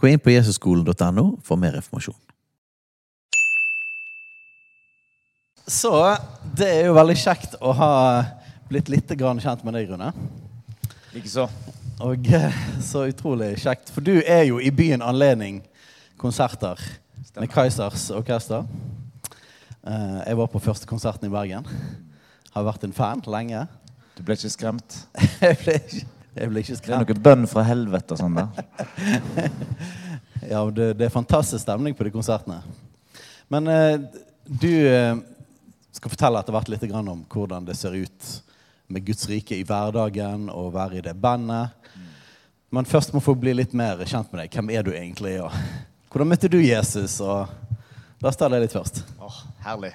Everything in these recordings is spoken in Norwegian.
Gå inn på jesusskolen.no for mer informasjon. Så det er jo veldig kjekt å ha blitt litt grann kjent med deg, Rune. Likeså. Og eh, så utrolig kjekt. For du er jo i byen anledning konserter med Kaizers orkester. Eh, Jeg var på første konserten i Bergen. Har vært en fan lenge. Du ble ikke skremt? Jeg ble ikke, jeg ble ikke Det er skremt. noe bønn fra helvete og sånn der. Ja, det, det er fantastisk stemning på de konsertene. Men eh, du eh, skal fortelle etter hvert litt grann om hvordan det ser ut med Guds rike i hverdagen og være i det bandet. Men først må få bli litt mer kjent med deg. Hvem er du egentlig? Og hvordan møtte du Jesus? Og La oss ta det litt først. Åh, herlig.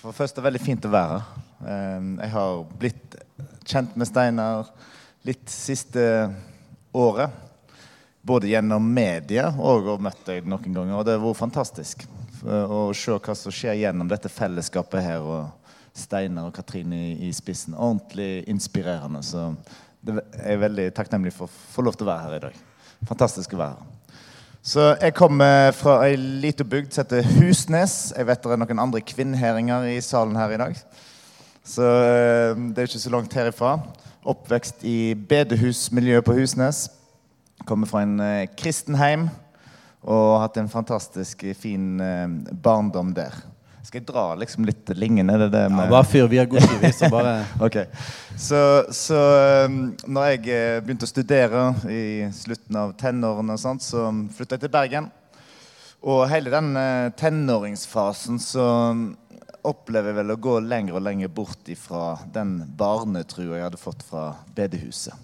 For først er det veldig fint å være her. Eh, Jeg har blitt kjent med Steinar litt siste året. Både gjennom media og og møtt deg noen ganger. Og det har vært fantastisk å se hva som skjer gjennom dette fellesskapet her. Og Steinar og Katrine i, spissen. Ordentlig inspirerende. Så det er veldig takknemlig for å få lov til å være her i dag. Fantastisk å være her. Så jeg kommer fra ei lita bygd som heter Husnes. Jeg vet det er noen andre kvinnheringer i salen her i dag. Så eh, det er ikke så langt herifra. Oppvekst i bedehusmiljøet på Husnes. Kommer fra en eh, kristen heim og har hatt en fantastisk eh, fin eh, barndom der. Skal jeg dra liksom litt linjen? Det det med... Ja, bare fyr via Gucci, så bare Ok. Så, så um, når jeg eh, begynte å studere i slutten av tenårene, og sånt, så flytta jeg til Bergen. Og hele den eh, tenåringsfasen så opplever vel å gå lenger og lenger bort ifra den barnetrua jeg hadde fått fra bedehuset.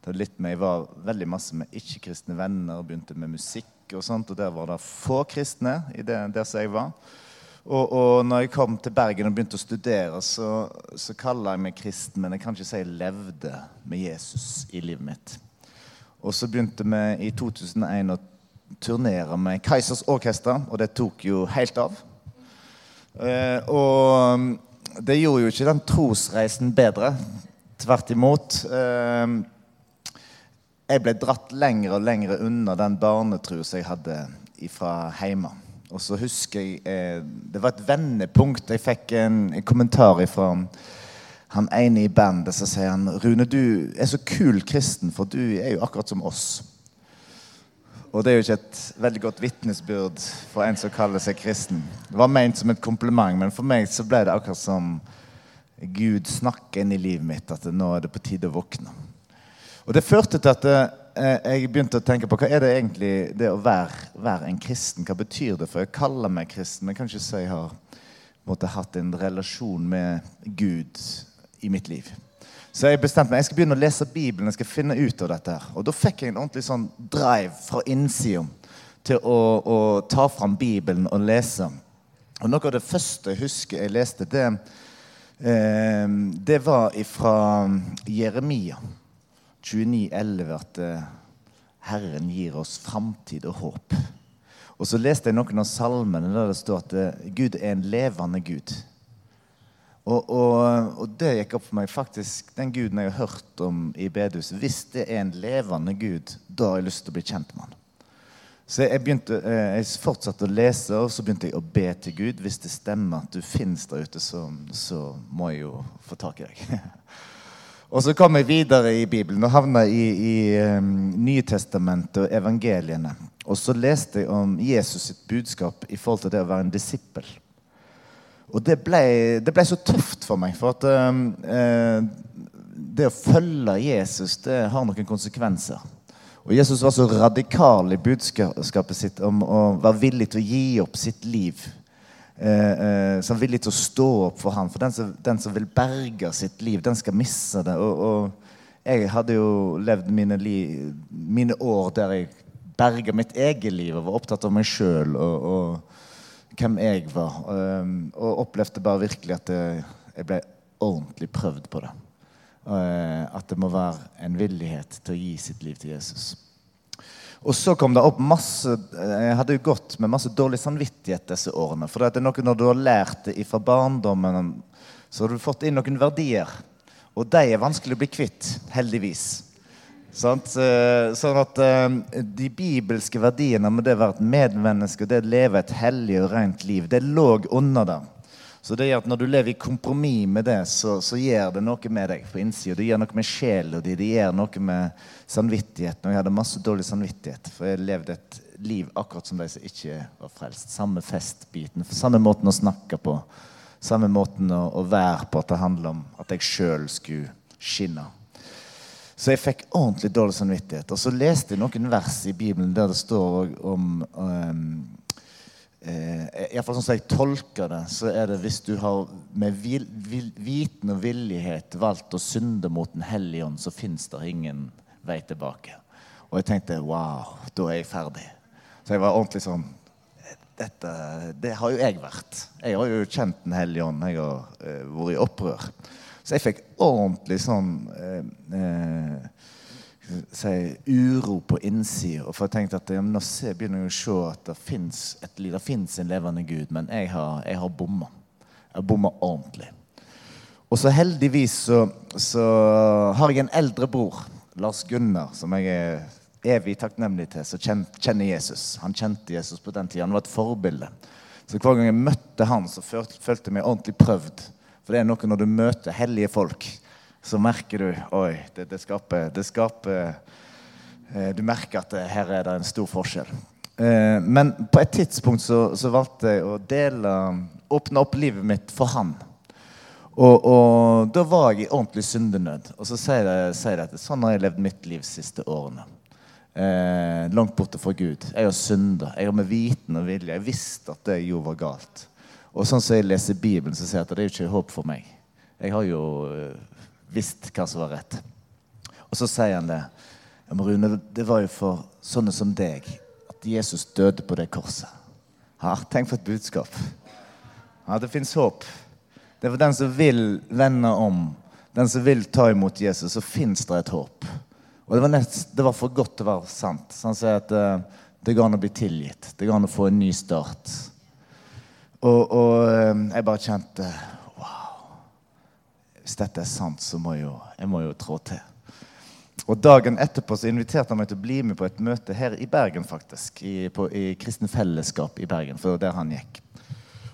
Det var litt med, Jeg var veldig masse med ikke-kristne venner og begynte med musikk. og sånt, og Der var det få kristne i det, der som jeg var. Og, og når jeg kom til Bergen og begynte å studere, så, så kaller jeg meg kristen, men jeg kan ikke si jeg levde med Jesus i livet mitt. Og så begynte vi i 2001 å turnere med Keisers Orkester, og det tok jo helt av. Eh, og mm, det gjorde jo ikke den trosreisen bedre. Tvert imot. Eh, jeg ble dratt lenger og lenger unna den barnetro jeg hadde fra hjemme. Og så husker jeg eh, Det var et vendepunkt. Jeg fikk en, en kommentar fra han ene i bandet. Så sier han Rune, du er så kul kristen, for du er jo akkurat som oss. Og det er jo ikke et veldig godt vitnesbyrd for en som kaller seg kristen. Det var ment som et kompliment, men for meg så ble det akkurat som Gud snakker inn i livet mitt at nå er det på tide å våkne. Og det førte til at eh, jeg begynte å tenke på hva er det egentlig det å være, være en kristen. Hva betyr det? For jeg kaller meg kristen, men kan ikke si jeg har måtte, hatt en relasjon med Gud i mitt liv. Så jeg bestemte meg, jeg skal begynne å lese Bibelen. jeg skal finne ut av dette her. Og da fikk jeg en ordentlig sånn drive fra innsida til å, å ta fram Bibelen og lese. Og noe av det første jeg husker jeg leste, det, eh, det var fra Jeremia 29,11 at eh, Herren gir oss framtid og håp. Og så leste jeg noen av salmene der det står at eh, Gud er en levende Gud. Og, og, og det gikk opp for meg faktisk den guden jeg har hørt om i bedehuset. Hvis det er en levende Gud, da har jeg lyst til å bli kjent med han. Så jeg, begynte, eh, jeg fortsatte å lese, og så begynte jeg å be til Gud. Hvis det stemmer at du finnes der ute, så, så må jeg jo få tak i deg. og så kom jeg videre i Bibelen og havna i, i um, Nytestamentet og evangeliene. Og så leste jeg om Jesus sitt budskap i forhold til det å være en disippel. Og det ble, det ble så tøft for meg, for at um, eh, det å følge Jesus, det har noen konsekvenser. Og Jesus var så radikal i budskapet sitt om å være villig til å gi opp sitt liv. Eh, eh, han er villig til å stå opp for ham. For den som, den som vil berge sitt liv, den skal miste det. Og, og jeg hadde jo levd mine, li, mine år der jeg berga mitt eget liv og var opptatt av meg sjøl og, og, hvem jeg var. Um, og opplevde bare virkelig at jeg ble ordentlig prøvd på det. Uh, at det må være en villighet til å gi sitt liv til Jesus. Og så kom det opp masse Jeg hadde jo gått med masse dårlig samvittighet disse årene. For det er noe når du har lært det fra barndommen, så har du fått inn noen verdier. Og de er vanskelig å bli kvitt, heldigvis. Eh, sånn at eh, De bibelske verdiene med det å være et medmenneske og det å leve et hellig og rent liv, det lå under der. Så det gjør at når du lever i kompromiss med det, så, så gjør det noe med deg på innsida. Det gjør noe med sjela di, det gjør noe med samvittigheten. Og jeg hadde masse dårlig samvittighet, for jeg levde et liv akkurat som de som ikke var frelst. Samme festbiten, samme måten å snakke på, samme måten å, å være på. At det handler om at jeg sjøl skulle skinne. Så jeg fikk ordentlig dårlig samvittighet. Og så leste jeg noen vers i Bibelen der det står om um, eh, Iallfall sånn som jeg tolker det, så er det hvis du har med vil, vil, viten og villighet valgt å synde mot Den hellige ånd, så fins det ingen vei tilbake. Og jeg tenkte wow, da er jeg ferdig. Så jeg var ordentlig sånn dette, Det har jo jeg vært. Jeg har jo kjent Den hellige ånd. Jeg har uh, vært i opprør. Så jeg fikk ordentlig sånn eh, eh, si, uro på innsida. For jeg tenkte at ja, nå begynner jeg å se at det fins en levende Gud. Men jeg har, jeg har bomma. Jeg har bomma ordentlig. Og så heldigvis så, så, har jeg en eldre bror, Lars Gunnar, som jeg er evig takknemlig til, som kjenner Jesus. Han kjente Jesus på den tida. Han var et forbilde. Så hver gang jeg møtte han, så følte jeg meg ordentlig prøvd. For det er noe når du møter hellige folk så merker du Oi, det, det skaper, det skaper eh, Du merker at her er det en stor forskjell. Eh, men på et tidspunkt så, så, valgte jeg å dele Åpne opp livet mitt for han. Og, og da var jeg i ordentlig syndenød. Og så sier jeg, at sånn har jeg levd mitt liv de siste årene. Eh, langt borte fra Gud. Jeg har synda. Jeg har med viten og vilje. Jeg visste at det jeg gjorde, var galt. Og sånn som jeg leser Bibelen, så sier jeg at det er jo ikke håp for meg. Jeg har jo eh, visst hva som var rett. Og så sier han det. Ja, men Rune, det var jo for sånne som deg at Jesus døde på det korset. Ja, tenk for et budskap. Ja, Det fins håp. Det er for den som vil vende om, den som vil ta imot Jesus, så fins det et håp. Og det var, nest, det var, for godt til å være sant. Så han sier at uh, det går an å bli tilgitt. Det går an å få en ny start. Og, og uh, jeg bare kjente Wow. hvis dette er sant, så må jeg jo, jeg må jo trå til. Og Dagen etterpå så inviterte han meg til å bli med på et møte her i Bergen. faktisk, I, på, i Kristen Fellesskap i Bergen, for der han gikk.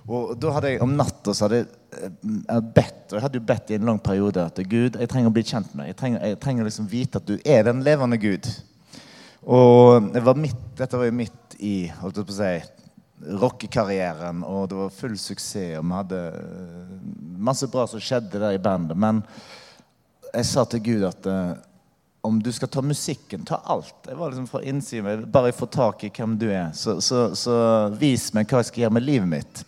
Og da hadde jeg Om natta så hadde jeg eh, bedt og jeg hadde jo bedt i en lang periode at Gud, jeg trenger å bli kjent med deg. Jeg trenger, jeg trenger liksom vite at du er den levende Gud. Og var midt, dette var jo midt i holdt jeg på å si, rockekarrieren, og det var full suksess. Og vi hadde eh, masse bra som skjedde der i bandet. Men jeg sa til Gud at uh, om du skal ta musikken, ta alt. Jeg var liksom fra innsiden, Bare jeg får tak i hvem du er, så, så, så, vis meg hva jeg skal gjøre med livet mitt.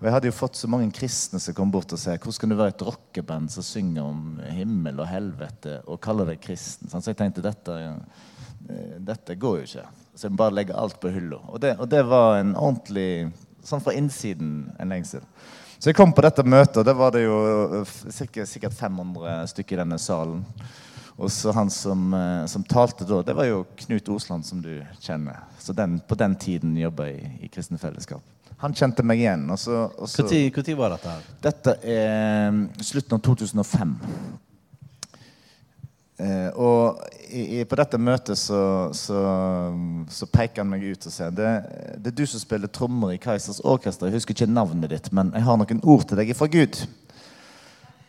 Og Jeg hadde jo fått så mange kristne som kom bort og sa hvordan kan du være et rockeband som synger om himmel og helvete og kaller deg kristen? Så jeg tenkte dette, eh, dette går jo ikke. Så jeg bare legger alt på hylla. Og, og, det var en ordentlig Sånn fra innsiden en lengsel. Så jeg kom på dette møtet, og det var det jo eh, sikkert, sikkert 500 stykker i denne salen. Og så han som, eh, som, talte da, det var jo Knut Osland, som du kjenner. Så den, på den tiden jobba jeg i Kristne Fellesskap. Han kjente meg igjen. Når var dette? her? Dette er mm, slutten av 2005. Eh, og i, i, på dette møtet så, så, så, peker han meg ut og sier det, det er du som spiller trommer i Kaisers Orkester. Jeg husker ikke navnet ditt, men jeg har noen ord til deg fra Gud.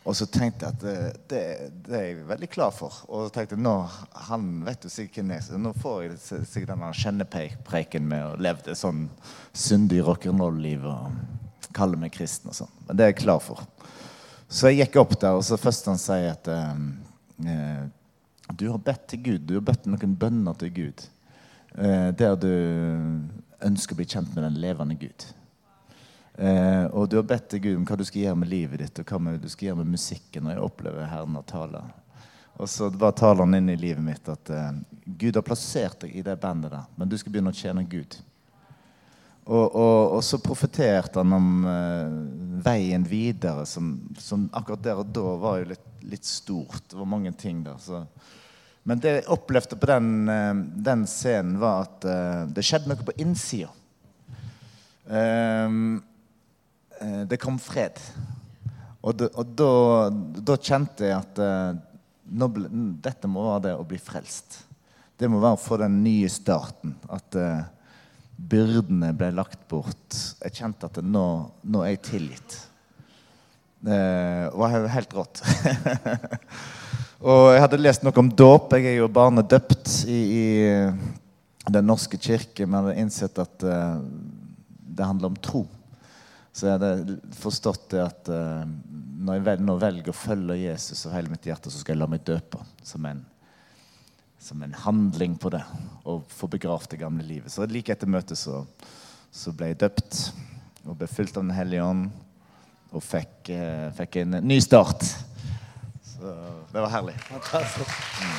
Og så tenkte jeg at det, det, det, er jeg veldig klar for. Og så tenkte jeg, nå, Han vet jo sikkert hvem jeg nå får jeg sikkert denne kjennepreken med å leve det sånn syndig rock'n'roll-liv og kalle meg kristen og sånn. Men det er jeg klar for. Så jeg gikk opp der, og så først han sier at eh, eh du har bedt til Gud. Du har bedt noen bønner til Gud. Eh, der du ønsker å bli kjent med den levende Gud. Eh, og du har bedt til Gud om hva du skal gjøre med livet ditt, og hva du skal gjøre med musikken. Og jeg opplever Herren har taler. Og så var taleren inn i livet mitt at eh, Gud har plassert deg i det bandet der, men du skal begynne å tjene Gud. Og, og, og så profeterte han om eh, veien videre, som, som, akkurat der og da var jo litt, litt stort. Det var mange ting der. Så. Men det jeg opplevde på den, eh, den scenen, var at uh, det skjedde noe på innsida. Eh, det kom fred. Og, det, og da, da, kjente jeg at eh, ble, dette må være det å bli frelst. Det må være å få den nye starten. At uh, byrdene ble lagt bort. Jeg kjente at nå, nå er jeg tilgitt. Det var helt rått. og jeg hadde lest noe om dåp. Jeg er jo barnedøpt i, i Den norske kirke, men hadde innsett at uh, det handler om tro. Så jeg hadde forstått det at uh, når jeg vel, nå velger å følge Jesus av hele mitt hjerte, så skal jeg la meg døpe som en, som en handling på det. Og få begravd det gamle livet. Så like etter møtet så, så, ble jeg døpt og ble fylt av Den hellige ånd. Og fikk, uh, fikk, en ny start. Så det var herlig. Mm.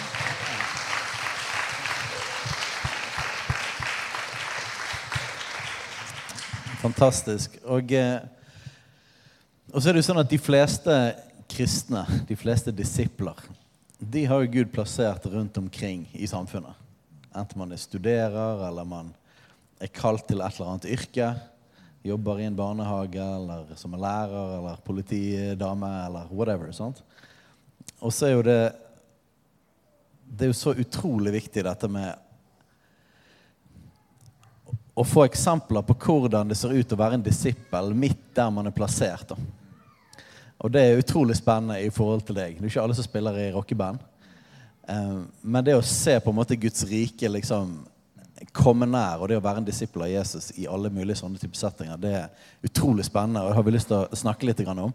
Fantastisk. Og eh, og så er det jo sånn at De fleste kristne, de fleste disipler, de har jo Gud plassert rundt omkring i samfunnet. Enten man er studerer, eller man er kalt til et eller annet yrke. Jobber i en barnehage, eller som er lærer, eller politidame, eller whatever. sant? Og så er jo det Det er jo så utrolig viktig, dette med å få eksempler på hvordan det ser ut å være en disippel midt der man er plassert. da. Og det er utrolig spennende i forhold til deg. Det er ikke alle som spiller i rockeband. Um, men det å se på en måte Guds rike liksom komme nær, og det å være en disippel av Jesus i alle mulige sånne typer settinger, det er utrolig spennende, og det har vi lyst til å snakke litt om.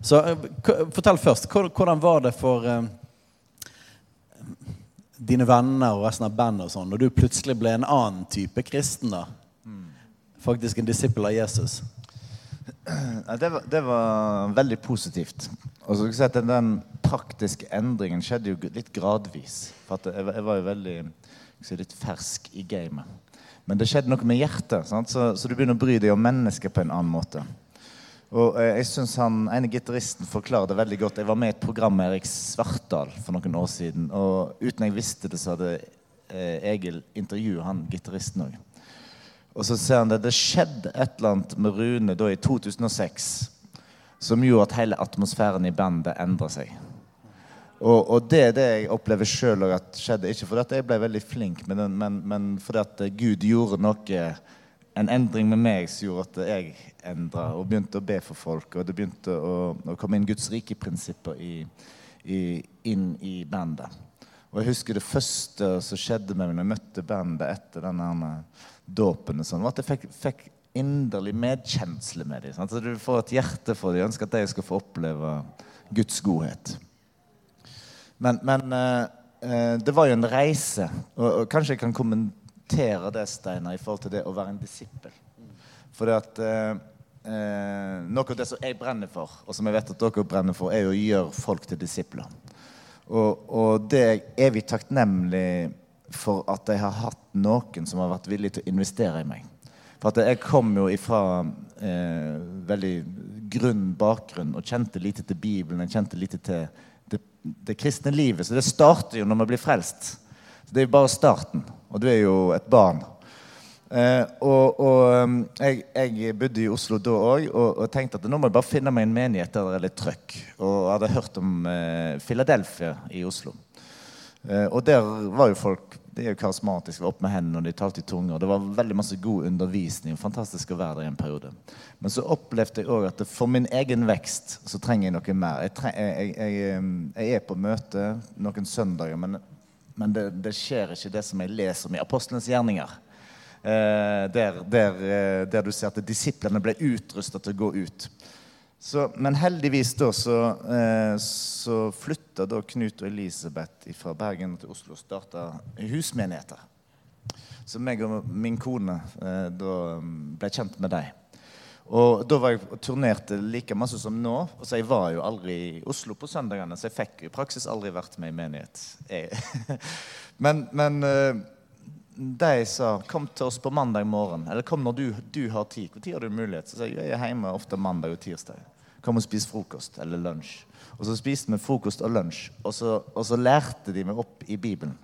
Så uh, fortell først. Hvordan var det for uh, dine venner og resten av bandet og sånn, når du plutselig ble en annen type kristen? da? Mm. Faktisk en disippel av Jesus. Det var, det var, veldig positivt. Og så si Den praktiske endringen skjedde jo litt gradvis. For jeg, jeg, var jo veldig si, litt fersk i gamet. Men det skjedde noe med hjertet. Så, så, du begynner å bry deg om mennesker på en annen måte. Og eh, jeg synes han ene gitaristen forklarer det veldig godt. Jeg var med i et program med Erik Svartdal for noen år siden. Og uten jeg visste det, så hadde eh, Egil intervjuet han gitaristen òg. Og så ser han det. Det skjedde et eller annet med Rune da i 2006 som gjorde at hele atmosfæren i bandet endra seg. Og, og, det er det jeg opplever sjøl at skjedde. Ikke fordi jeg ble veldig flink, men, men, men fordi at Gud gjorde noe en endring med meg som gjorde at jeg endra og begynte å be for folk. Og det begynte å, å komme inn Guds rike-prinsipper inn i bandet. Og jeg husker det første som skjedde med meg når jeg møtte bandet etter denne dåpen, sånn, var at jeg fikk, fikk inderlig medkjensle med dem. Så du får et hjerte for dem. Jeg ønsker at de skal få oppleve Guds godhet. Men, men eh, eh, det var jo en reise. Og, og, kanskje jeg kan kommentere det, Steinar, i forhold til det å være en disippel. For at eh, eh, noe av det som jeg brenner for, og som jeg vet at dere brenner for, er å gjøre folk til disipler. Og, og det er jeg evig takknemlig for at jeg har hatt noen som har vært villig til å investere i meg. For at jeg kom jo ifra eh, veldig grunn bakgrunn og kjente lite til Bibelen. Jeg kjente lite til det, det, kristne livet. Så det starter jo når man blir frelst. Så Det er jo bare starten. Og du er jo et barn. Eh, og, og um, jeg, jeg, bodde i Oslo da òg og, og, tenkte at nå må jeg bare finne meg en menighet der det er litt trøkk. Og hadde hørt om eh, Philadelphia i Oslo. Eh, og der var jo folk de er jo karismatiske, var opp med hendene, og de talte i tunger. Det var veldig masse god undervisning. Fantastisk å være der i en periode. Men så opplevde jeg òg at for min egen vekst så trenger jeg noe mer. Jeg, treng, jeg, jeg, jeg er på møte noen søndager, men, men det, det, skjer ikke det som jeg leser om i Apostelens gjerninger. Eh, der, der, eh, der, du ser at disiplene ble utrusta til å gå ut. Så, men heldigvis da så, eh, så flytta da Knut og Elisabeth fra Bergen til Oslo og starta husmenigheter. Så meg og min kone eh, da ble kjent med dem. Og da var jeg og turnerte like masse som nå. Og så jeg var jo aldri i Oslo på søndagene, så jeg fikk i praksis aldri vært med i menighet. Men men eh, de sa 'kom til oss på mandag morgen', eller 'kom når du, du har tid'. Når har du mulighet? Så sa jeg jeg er hjemme ofte mandag og tirsdag. Kom og spis frokost eller lunsj. Og så spiste vi frokost og lunsj, og så, og så lærte de meg opp i Bibelen.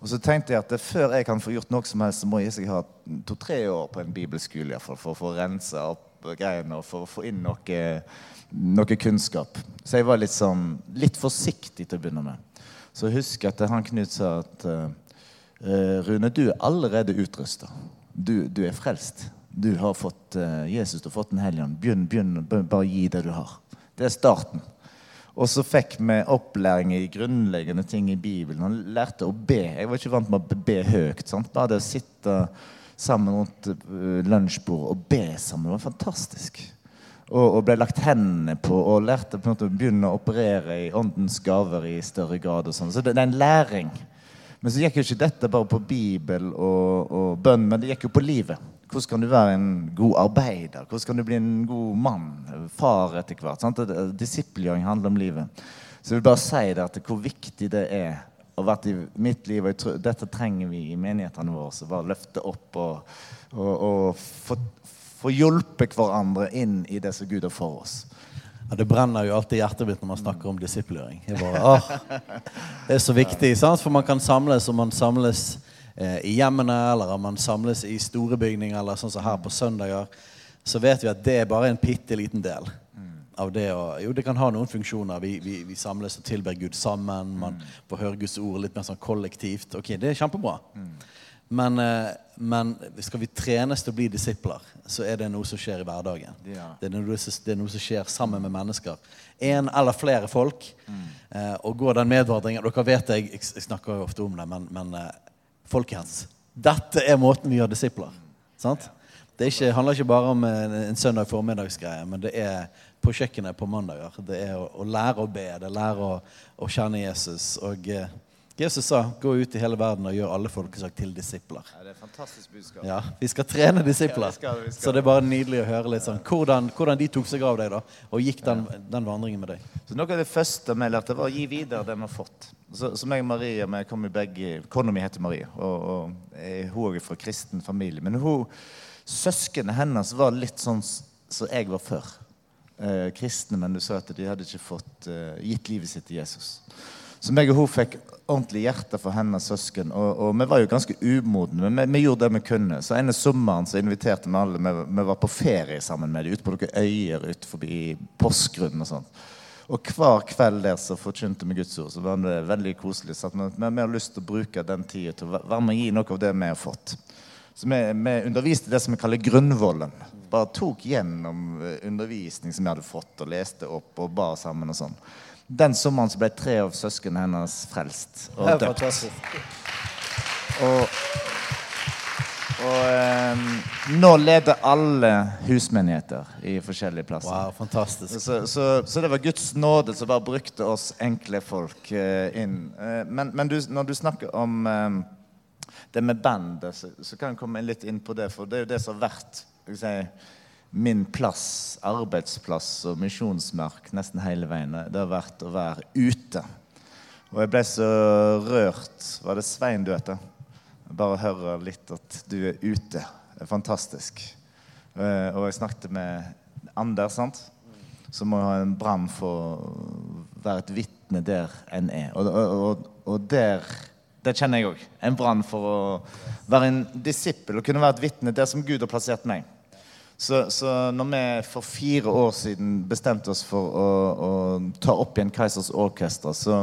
Og så tenkte jeg at før jeg kan få gjort noe som helst, så må jeg ha to-tre år på en bibelskole hvert fall, for å få rensa opp greiene for å få inn noe, noe, kunnskap. Så jeg var litt, sånn, litt forsiktig til å begynne med. Så husker at han Knut sa at uh, Rune, du er allerede utrusta. Du, du, er frelst. Du har fått uh, Jesus, du har fått Den hellige ånd. Begynn, begynn, bare gi det du har. Det er starten. Og så fikk vi opplæring i grunnleggende ting i Bibelen. Han lærte å be. Jeg var ikke vant med å be høyt. Sant? Bare det å sitte sammen rundt uh, lunsjbordet og be sammen. Det var fantastisk. Og, og, ble lagt hendene på og lærte på en måte å begynne å operere i åndens gaver i større grad. og sånn. Så det, det, er en læring. Men så gikk jo ikke dette bare på Bibel og, og bønn, men det gikk jo på livet. Hvordan kan du være en god arbeider? Hvordan kan du bli en god mann? Far etter hvert. sant? Disippelgjøring handler om livet. Så jeg vil bare si det at hvor viktig det er og vært i mitt liv. Og tror, dette trenger vi i menighetene våre. Så bare løfte opp og, og, og få, få hjulpet hverandre inn i det som Gud har for oss. Ja, Det brenner jo alltid hjertet mitt når man snakker om disiplering. Det er så viktig, sant? for man kan samles, og man samles eh, i hjemmene, eller man samles i store bygninger, eller sånn som her på søndager, så vet vi at det er bare en bitte liten del av det å Jo, det kan ha noen funksjoner. Vi, vi, vi samles og tilber Gud sammen. Man mm. får høre Guds ord litt mer sånn kollektivt. Ok, Det er kjempebra. Mm. Men, eh, men, skal vi trenes til å bli disipler, så er det noe som skjer i hverdagen. Ja. Det, er noe, det, er noe, som skjer sammen med mennesker. En eller flere folk. Mm. Eh, og går den medvandringen Dere vet jeg, jeg, snakker jo ofte om det, men, men eh, folkens, dette er måten vi gjør disipler. Sant? Det ikke, handler ikke bare om en, en søndag formiddagsgreie, men det er på kjøkkenet på mandager. Det er å, å lære å be, det er å lære å, å kjenne Jesus. Og eh, Jesus sa 'gå ut i hele verden og gjør alle folkeslag til disipler'. Ja, det er fantastisk budskap. Ja, Vi skal trene disipler. Ja, vi skal, vi skal. Så det er bare nydelig å høre litt sånn hvordan, hvordan, de tok seg av deg da, og gikk den, den, vandringen med deg. Så Noe av det første vi lærte, var å gi videre det vi har fått. Så, så meg og Maria vi kom i begge, Kona mi heter Maria, og, og jeg, hun er fra kristen familie. Men hun, søsknene hennes var litt sånn som jeg var før eh, kristne, men du sa at de hadde ikke fått eh, gitt livet sitt til Jesus. Så meg og hun fikk ordentlig hjerte for hennes søsken. Og, og vi var jo ganske umodne, men vi, vi, gjorde det vi kunne. Så ene sommeren så inviterte vi alle. Vi, vi var på ferie sammen med dem ute på noen øyer ute forbi Porsgrunn og sånn. Og hver kveld der så forkynte vi Guds ord. Så var det veldig koselig. Så vi, vi har lyst til å bruke den tida til å være med og gi noe av det vi har fått. Så vi, vi underviste det som vi kaller grunnvollen bare tok gjennom eh, undervisning som jeg hadde fått, og leste opp og ba sammen og sånn. Den sommeren så ble tre av søsknene hennes frelst og døpt. Og, og eh, nå leder alle husmenigheter i forskjellige plasser. Wow, fantastisk. Så, så, så det var Guds nåde som bare brukte oss enkle folk eh, inn. Eh, men, men du, når du snakker om eh, det med bandet, så, så, kan jeg komme litt inn på det. For det er jo det som har vært si, min plass, arbeidsplass og misjonsmark nesten hele veien. Det har vært å være ute. Og jeg ble så rørt. Var det Svein du heter? Bare høre litt at du er ute. Det er fantastisk. Eh, og jeg snakket med Anders, sant? som må ha en brann for å være et vitne der en er. Og, og, og der det kjenner jeg òg. En brann for å være en disippel og kunne være et vitne der som Gud har plassert meg. Så, så når vi for fire år siden bestemte oss for å, å ta opp igjen Keisers Orkester, så,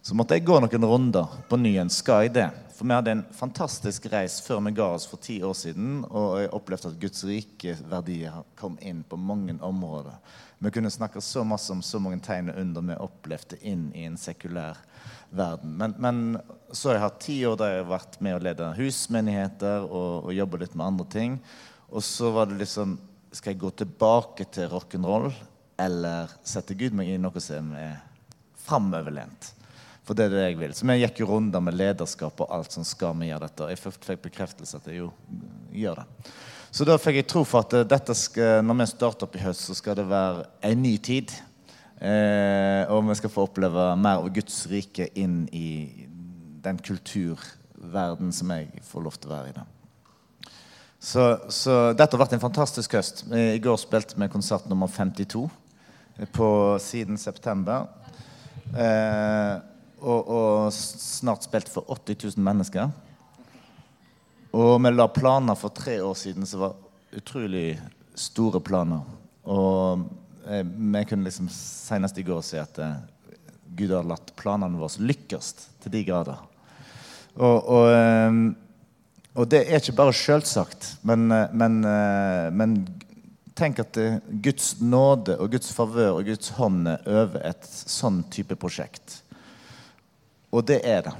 så, måtte jeg gå noen runder på ny en. Skal jeg det? For vi hadde en fantastisk reis før vi ga oss for ti år siden, og jeg opplevde at Guds rike verdier kom inn på mange områder. Vi kunne snakke så masse om så mange tegn og under vi opplevde inn i en sekulær verden. Men, men så har jeg hatt ti år der jeg har vært med å lede husmenigheter og, og jobbe litt med andre ting. Og så var det liksom Skal jeg gå tilbake til rock'n'roll, eller sette Gud meg i noe som er framoverlent? For det er det jeg vil. Så vi gikk jo runder med lederskap og alt som skal vi gjøre dette. Og jeg fikk bekreftelse at jeg jo gjør det. Så da fikk jeg tro for at eh, dette skal, når vi starter opp i høst, så skal det være en ny tid. Eh, og vi skal få oppleve mer av Guds rike inn i den kulturverden som jeg får lov til å være i. da. Så, så dette har vært en fantastisk høst. I går spilte vi konsert nummer 52 på siden september. Eh, og, og snart spilt for 80 000 mennesker. Og vi la planer for tre år siden som var utrolig store planer. Og eh, vi kunne liksom senest i går si at eh, Gud har latt planene våre lykkes til de grader. Og, og, eh, og det er ikke bare selvsagt, men, eh, men, eh, men tenk at eh, Guds nåde og Guds favør og Guds hånd er over et sånn type prosjekt. Og det er det.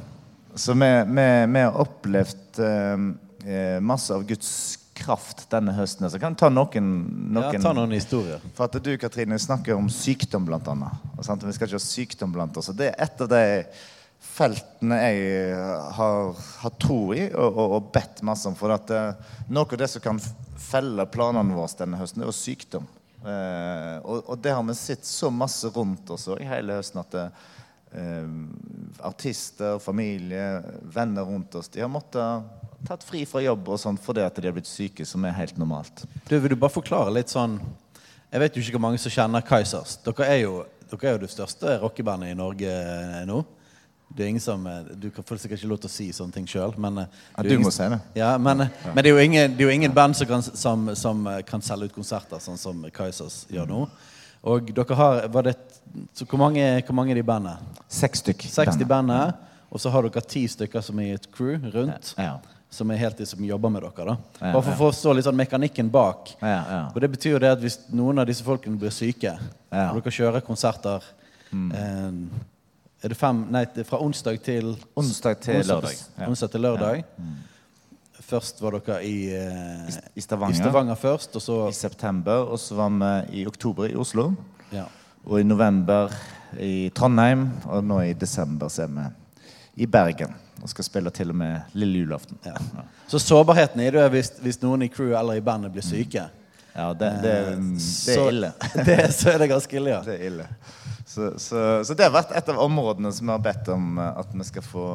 Så vi, vi, vi har opplevd eh, masse av Guds kraft denne høsten. Så kan vi ta noen, noen Ja, ta noen historier. For at du, Katrine, snakker om sykdom, blant annet. Og sant? Vi skal ikke ha sykdom blant oss. Og det er et av de feltene jeg har, har tro i og, og, og bedt masse om. For at eh, noe av det som kan felle planene våre denne høsten, er jo sykdom. Eh, og, og det har vi sett så masse rundt oss i hele høsten at eh, artister, familie, venner rundt oss De har måttet tatt fri fra jobb og sånn fordi at de har blitt syke, som er helt normalt. Du, vil du bare forklare litt sånn Jeg vet jo ikke hvor mange som kjenner Kaizers. Dere er dere er jo det største rockebandet i Norge eh, nå. Det er ingen som, eh, Du kan får sikkert ikke lov til å si sånne ting sjøl, men eh, Ja, du ingen- må si det. Ja, men, men det er ingen, det er jo ingen band som kan, som, som eh, kan selge ut konserter, sånn som Kaizers gjør nå. Og dere har var det, så hvor, mange, hvor mange er det i bandet? Seks stykk. 60 i bandet. Og så har dere ti stykker som er i et crew rundt. Ja. Som er helt de som jobber med dere. da Ja, Bare for å forstå litt sånn mekanikken bak. Ja, ja. Og det betyr jo det at hvis noen av disse folkene blir syke, Ja. og dere kjører konserter eh, Er det fem Nei, det er fra onsdag til Onsdag til onsdag, lørdag. Ja. Onsdag til lørdag. Først var dere i, eh, I Stavanger. i Stavanger først, og så I september, og så var vi i oktober i Oslo. ja. Og i november i Trondheim, og nå i desember så er vi i Bergen. Og skal spille til og med lille julaften. Ja. Så sårbarheten er det hvis, hvis noen i crewet eller i bandet blir syke. Ja, det, det, Eh, det er ille. det, så er det ganske ille, ja. Det er ille. Så, så, så det har vært et av områdene som vi har bedt om eh, at vi skal få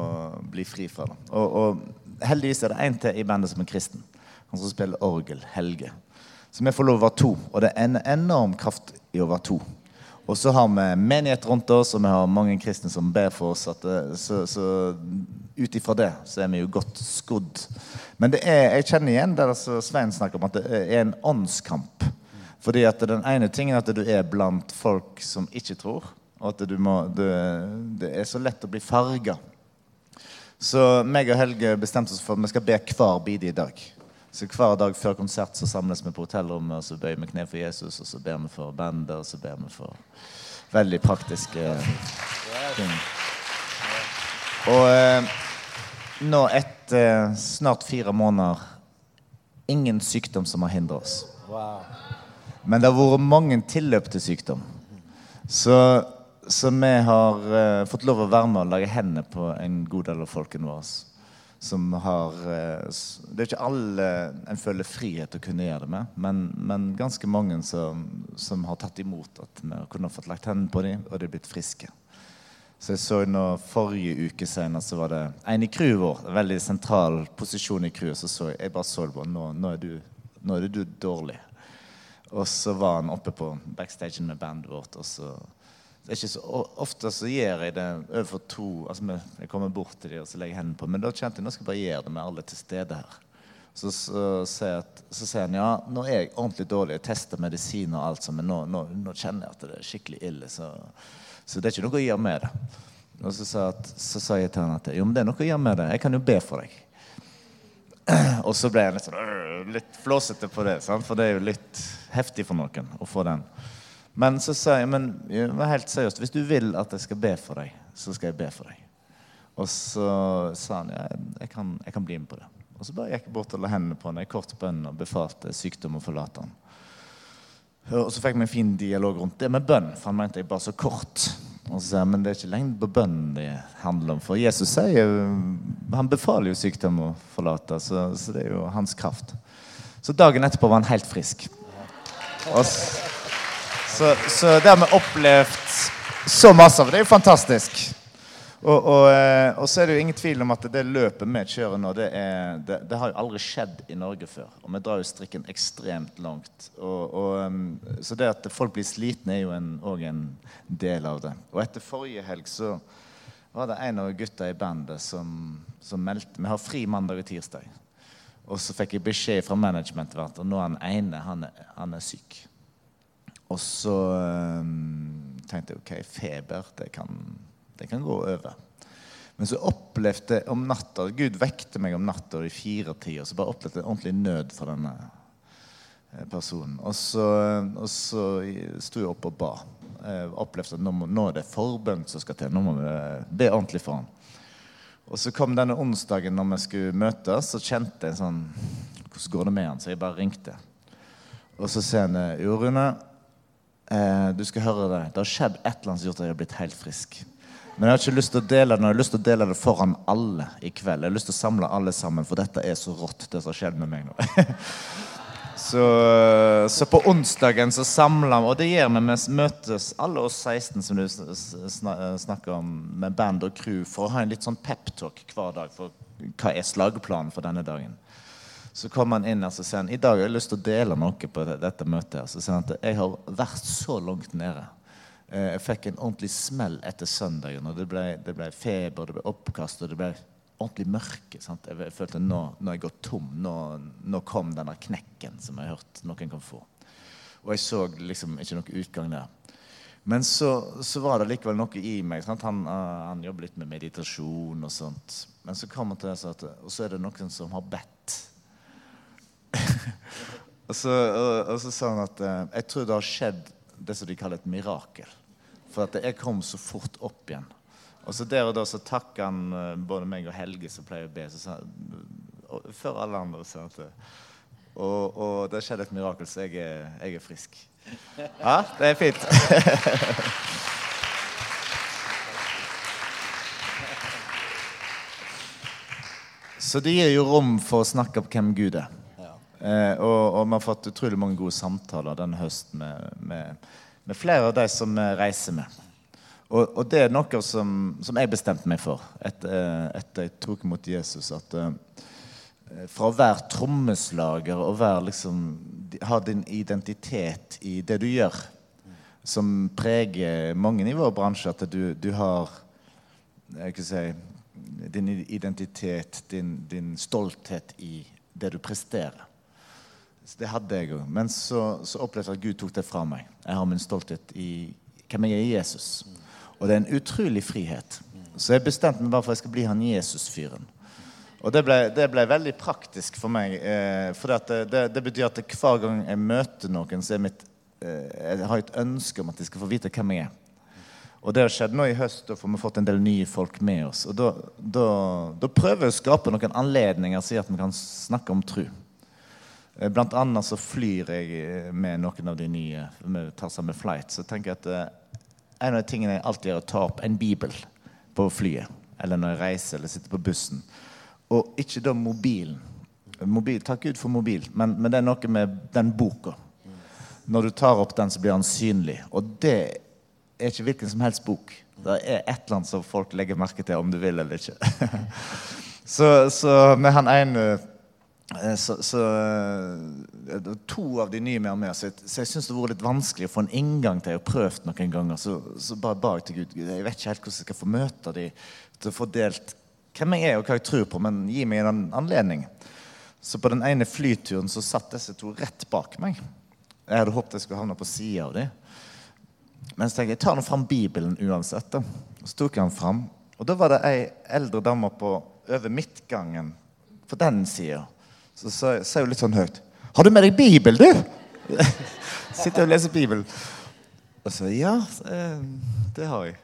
bli fri fra. Og, og heldigvis er det en til i bandet som er kristen. Han som spiller orgel, Helge. Så vi får lov å være to. Og det er en enorm kraft i å være to. Og så har vi menighet rundt oss, og vi har mange kristne som ber for oss. Det, så så ut ifra det så er vi jo godt skodd. Men det er, jeg kjenner igjen det Svein snakker om, at det er en åndskamp. Fordi at den ene tingen er at du er blant folk som ikke tror. Og at må, du, det er så lett å bli farga. Så meg og Helge bestemte oss for at vi skal be hver bide i dag. Så Hver dag før konsert så samles vi på hotellrommet og så bøyer vi kne for Jesus. Og så ber vi for bandet, og så ber vi for veldig praktiske ting. Og eh, nå etter snart fire måneder ingen sykdom som har hindret oss. Men det har vært mange tilløp til sykdom. Så, så vi har uh, fått lov å være med og lage hendene på en god del av folkene våre. Som har uh, Det er ikke alle en føler frihet å kunne gjøre det med, men, men ganske mange som, som har tatt imot at vi kunne fått lagt hendene på dem, og de er blitt friske. Så jeg så nå Forrige uke senere så var det en i crewet vår, en veldig sentral posisjon i crewet. Så så jeg, jeg bare så det på nå, nå, er du, nå er du dårlig. Og så var han oppe på backstagen med bandet vårt. Og så, det er ikke så Ofte så gjør jeg det overfor to altså Jeg kommer bort til dem og så legger jeg hendene på Men da kjente jeg nå skal jeg bare gjøre det med alle til stede her. Så, så, sier han ja, nå er jeg ordentlig dårlig. Jeg tester medisin og alt sånt, men nå, nå, nå kjenner jeg at det er skikkelig ille. Så, så det er ikke noe å gjøre med det. Og så sa, så sa jeg til han at jo, men det er noe å gjøre med det. Jeg kan jo be for deg. Og så ble jeg litt, sånn, øh, litt flåsete på det, sant? for det er jo litt heftig for noen å få den. Men så sa jeg men helt seriøst, hvis du vil at jeg skal be for deg, så skal jeg be for deg. Og så sa han ja, jeg kan, jeg kan bli med på det. Og så bare gikk jeg bort og la hendene på han i kort bønn og befalte sykdom og forlate han. Og så fikk vi en fin dialog rundt det med bønn, for han mente jeg bare så kort. Og så sier jeg, men det er ikke lengden på bønnen det handler om. For Jesus sier, han befaler jo sykdom å forlate, så, så det er jo hans kraft. Så dagen etterpå var han helt frisk. Og s- så, så det har vi opplevd så masse av. Det er jo fantastisk. Og, og, eh, og så er det jo ingen tvil om at det løpet vi kjører nå, det, er, det, det har jo aldri skjedd i Norge før. Og vi drar jo strikken ekstremt langt. Og, um, så det at folk blir slitne, er jo en, en del av det. Og etter forrige helg så var det en av gutta i bandet som, som meldte Vi har fri mandag og tirsdag. Og så fikk jeg beskjed fra managementet at nå er han ene han er, han er syk. Og så um, tenkte jeg OK, feber, det kan, det kan gå over. Men så opplevde jeg om natta Gud vekte meg om natta i firetida. Så bare opplevde jeg ordentlig nød for denne eh, personen. Og så, og så sto jeg opp og ba. Jeg opplevde at nå, må, nå er det forbønn som skal til. Nå må vi be ordentlig for ham. Og så kom denne onsdagen når vi skulle møtes, så kjente jeg sånn Hvordan går det med han? Så jeg bare ringte. Og så sier han Jo, Rune, eh, du skal høre det. Det har skjedd et eller annet som har gjort at jeg har blitt helt frisk. Men jeg har ikke lyst til å dele det nå. Jeg har lyst til å dele det foran alle i kveld. Jeg har lyst til å samle alle sammen, for dette er så rått, det som skjedd med meg nå. så, så på onsdagen så samler vi, og det gjør vi. Vi møtes alle oss 16 som du snakker om, med band og crew, for å ha en litt sånn peptalk hver dag. For hva er slagplanen for denne dagen? Så kommer han inn og sier han, i dag har jeg lyst til å dele noe på dette møtet. Så sier han at jeg har vært så langt nede. Eh, Jeg fikk en ordentlig smell etter søndagen. og Det ble, det ble feber, det ble oppkast og det ble ordentlig mørke. Sant? Jeg, følte nå, nå jeg gått tom. Nå, nå kom denne knekken som jeg har hørt noen kan få. Og jeg så liksom ikke noen utgang der. Men så, så var det likevel noe i meg. Sant? Han, eh, han jobber litt med meditasjon og sånt. Men så kom han til det, så at, og så er det noen som har bedt. og, så, og, og så sa han at eh, jeg tror det har skjedd det som de kaller et mirakel. For at jeg kom så fort opp igjen. Og så der og da så takka han eh, både meg og Helge som pleier å be. Sa, før alle andre. At, eh, og, og det skjedde et mirakel, så jeg er, jeg er frisk. Ja, det er fint. Så det gir jo rom for å snakke om hvem Gud er. Eh, og, og vi har fått utrolig mange gode samtaler denne høsten med, med, med flere av de som reiser med. Og, og det er noe som, som jeg bestemte meg for etter, etter jeg tok imot Jesus. At uh, fra å være trommeslager og være liksom, ha din identitet i det du gjør, som preger mange i vår bransje, at du, du har jeg kan si, din identitet, din, din stolthet i det du presterer. Så det hadde jeg òg. Men så, så opplevde jeg at Gud tok det fra meg. Jeg har min stolthet i hvem jeg er i Jesus. Og det er en utrolig frihet. Så jeg bestemte meg bare for at jeg skal bli han Jesus-fyren. Og det ble, det ble veldig praktisk for meg. Eh, for det, det, det betyr at hver gang jeg møter noen, så er mitt eh, Jeg har et ønske om at de skal få vite hvem jeg er. Og det har skjedd nå i høst, får vi fått en del nye folk med oss. Og da, da, da prøver jeg å skape noen anledninger, si at vi kan snakke om tro. Eh, Blant annet så flyr jeg eh, med noen av de nye. Vi tar sammen flight. Så tenker jeg at eh, en av de tingene jeg alltid gjør, er å ta opp en bibel på flyet. Eller når jeg reiser eller sitter på bussen. Og ikke da mobilen. Mobil, takk Gud for mobil, men, men det er noe med den boka. Når du tar opp den, så blir den synlig. Og det er ikke hvilken som helst bok. Det er et eller annet som folk legger merke til, om du vil eller ikke. så, så med han ene så, så eh, To av de nye vi har med oss. Så jeg syns det har vært litt vanskelig å få en inngang til. Jeg har prøvd noen ganger. Så, så bare ba jeg til Gud. Jeg vet ikke helt hvordan jeg skal få møte de til å få delt hvem jeg er og hva jeg tror på, men gi meg en anledning. Så på den ene flyturen så satt disse to rett bak meg. Jeg hadde håpet jeg skulle havne på sida av dem. Men så tenkte jeg jeg tar nå fram Bibelen uansett. Så tok jeg den fram. Og da var det ei eldre dame på over midtgangen på den sida. Så sa hun litt sånn høyt Har du med deg Bibel, du? Sitter og leser Bibelen. Og så ja, eh, det har jeg.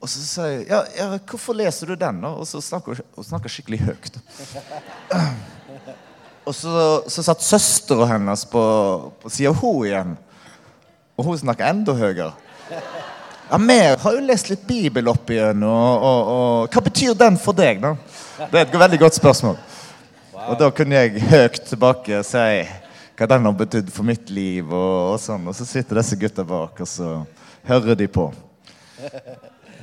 Og så sa jeg ja, ja, hvorfor leser du den? da? Og så snakker hun hun snakker skikkelig høyt. Og så, så satt søstera hennes på, på sida av henne igjen. Og hun snakker enda høyere. Ja, Vi har jo lest litt Bibel opp igjen, og, og, og hva betyr den for deg, da? Det er et veldig godt spørsmål. Og da kunne jeg høyt tilbake si hva den har betydd for mitt liv. Og, og sånn. Og så sitter disse gutta bak, og så hører de på.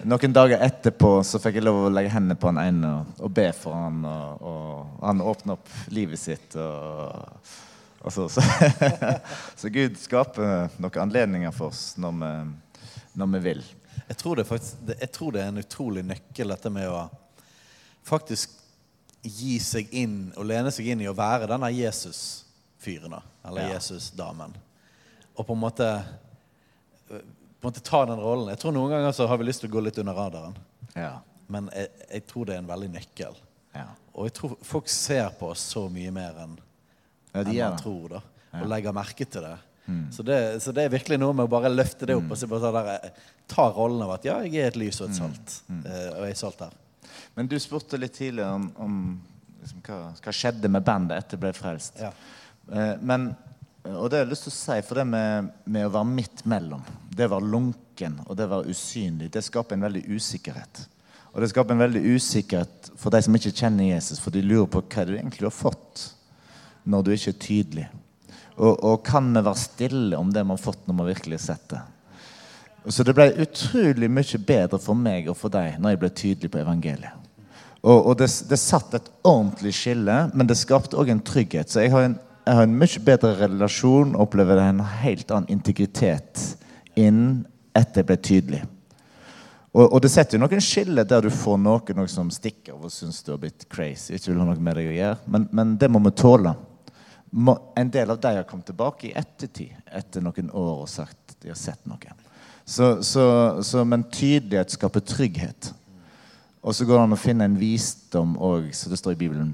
Noen dager etterpå så fikk jeg lov å legge hendene på han ene og, og be for han, og, og han åpna opp livet sitt. og, og så, så, så Gud skaper noen anledninger for oss når vi, når vi vil. Jeg tror, faktisk, jeg tror det er en utrolig nøkkel, dette med å faktisk gi seg inn og lene seg inn i å være denne Jesus-fyren, eller Ja. Jesus-damen. Og på en måte på en måte ta den rollen. Jeg tror Noen ganger så har vi lyst til å gå litt under radaren, Ja. men jeg, jeg tror det er en veldig nøkkel. Ja. Og jeg tror folk ser på oss så mye mer enn Ja, de enn man tror. da Og legger merke til det. Så det. Så det er virkelig noe med å bare løfte det opp og så bare sånn der, eh, ta rollen av at ja, jeg er et lys og et salt. Mm. Og jeg er salt her. Men du spurte litt tidligere om, om liksom, hva, hva skjedde med bandet etter ble frelst. Ja. Eh, men, og det har jeg lyst til å si, for det med, med å være midt mellom, det var lunken og det var usynlig, det skaper en veldig usikkerhet. Og det skaper en veldig usikkerhet for de som ikke kjenner Jesus, for de lurer på hva du egentlig har fått når du ikke er tydelig. Og, og kan vi være stille om det vi har fått når vi virkelig har sett det? Så det ble utrolig mye bedre for meg og for deg når jeg ble tydelig på evangeliet. Og, og det, det satt et ordentlig skille, men det skapte òg en trygghet. Så jeg har en, jeg har en mye bedre relasjon opplever en helt annen integritet inn etter jeg ble tydelig. Og, og det setter jo noen skiller der du får noen, noe som stikker av og syns du har blitt crazy. ikke vil ha noe med deg å gjøre. Men, men det må vi tåle. Må, en del av de har kommet tilbake i ettertid, etter noen år, og sagt de har sett noe. Så, så, så, men tydelighet skaper trygghet. Og så går det an å finne en visdom òg, som det står i Bibelen,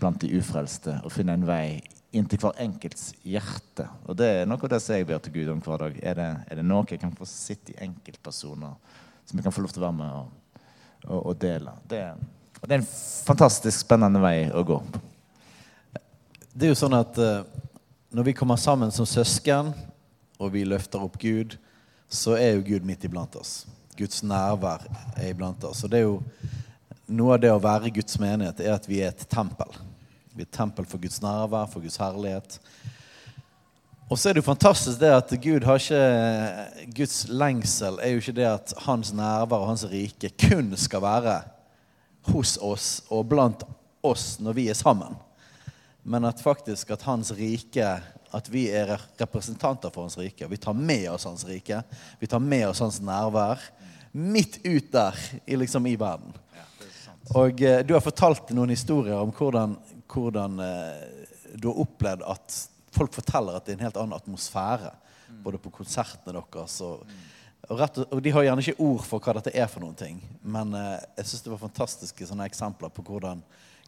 blant de ufrelste. Å finne en vei inn til hver enkelts hjerte. Og det er noe av det jeg ber til Gud om hver dag. Er det, er det noe jeg kan få sitte i enkeltpersoner, som jeg kan få lov til å være med og, og, og dele? Det, og det er en fantastisk spennende vei å gå. Det er jo sånn at eh, når vi kommer sammen som søsken, og vi løfter opp Gud, så er jo Gud midt iblant oss. Guds nærvær er iblant oss. Og det er jo noe av det å være Guds menighet, er at vi er et tempel. Vi er et tempel for Guds nærvær, for Guds herlighet. Og så er det jo fantastisk det at Gud har ikke Guds lengsel er jo ikke det at hans nærvær og hans rike kun skal være hos oss og blant oss når vi er sammen. Men at faktisk at hans rike At vi er representanter for hans rike. Vi tar med oss hans rike. Vi tar med oss hans nærvær midt ut der i, liksom, i verden. Og eh, du har fortalt noen historier om hvordan, hvordan eh, du har opplevd at folk forteller at det er en helt annen atmosfære. Både på konsertene deres og, og, rett, og de har gjerne ikke ord for hva dette er for noen ting. Men eh, jeg syns det var fantastiske sånne eksempler på hvordan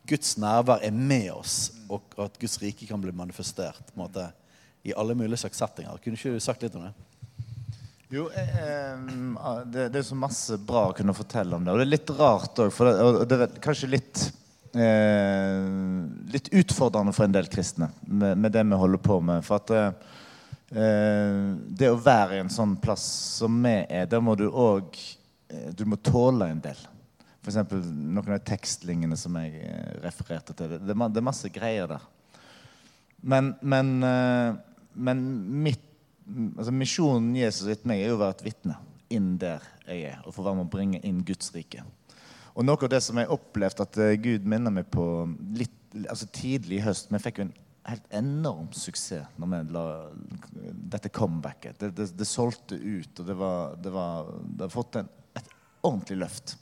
Guds nærvær er med oss, og at Guds rike kan bli manifestert på en måte, i alle mulige slags settinger. Kunne ikke du sagt litt om det? Jo, eh, eh, det, det er så masse bra å kunne fortelle om det. Og det er litt rart òg, for det, og det er kanskje litt eh, Litt utfordrende for en del kristne med, med det vi holder på med. For at eh, det å være i en sånn plass som vi er, der må du òg Du må tåle en del. F.eks. noen av tekstlinjene som jeg eh, refererte til. Det, det, er masse greier der. Men, men, eh, men mitt, altså misjonen Jesus gitt meg, er jo å være et vitne inn der jeg er. Og få være med å bringe inn Guds rike. Og noe av det som jeg opplevde at eh, Gud minner meg på litt, altså tidlig i høst Vi fikk jo en helt enorm suksess når vi la dette comebacket. Det, det, det solgte ut, og det, var, det, var, det har fått en, et ordentlig løft.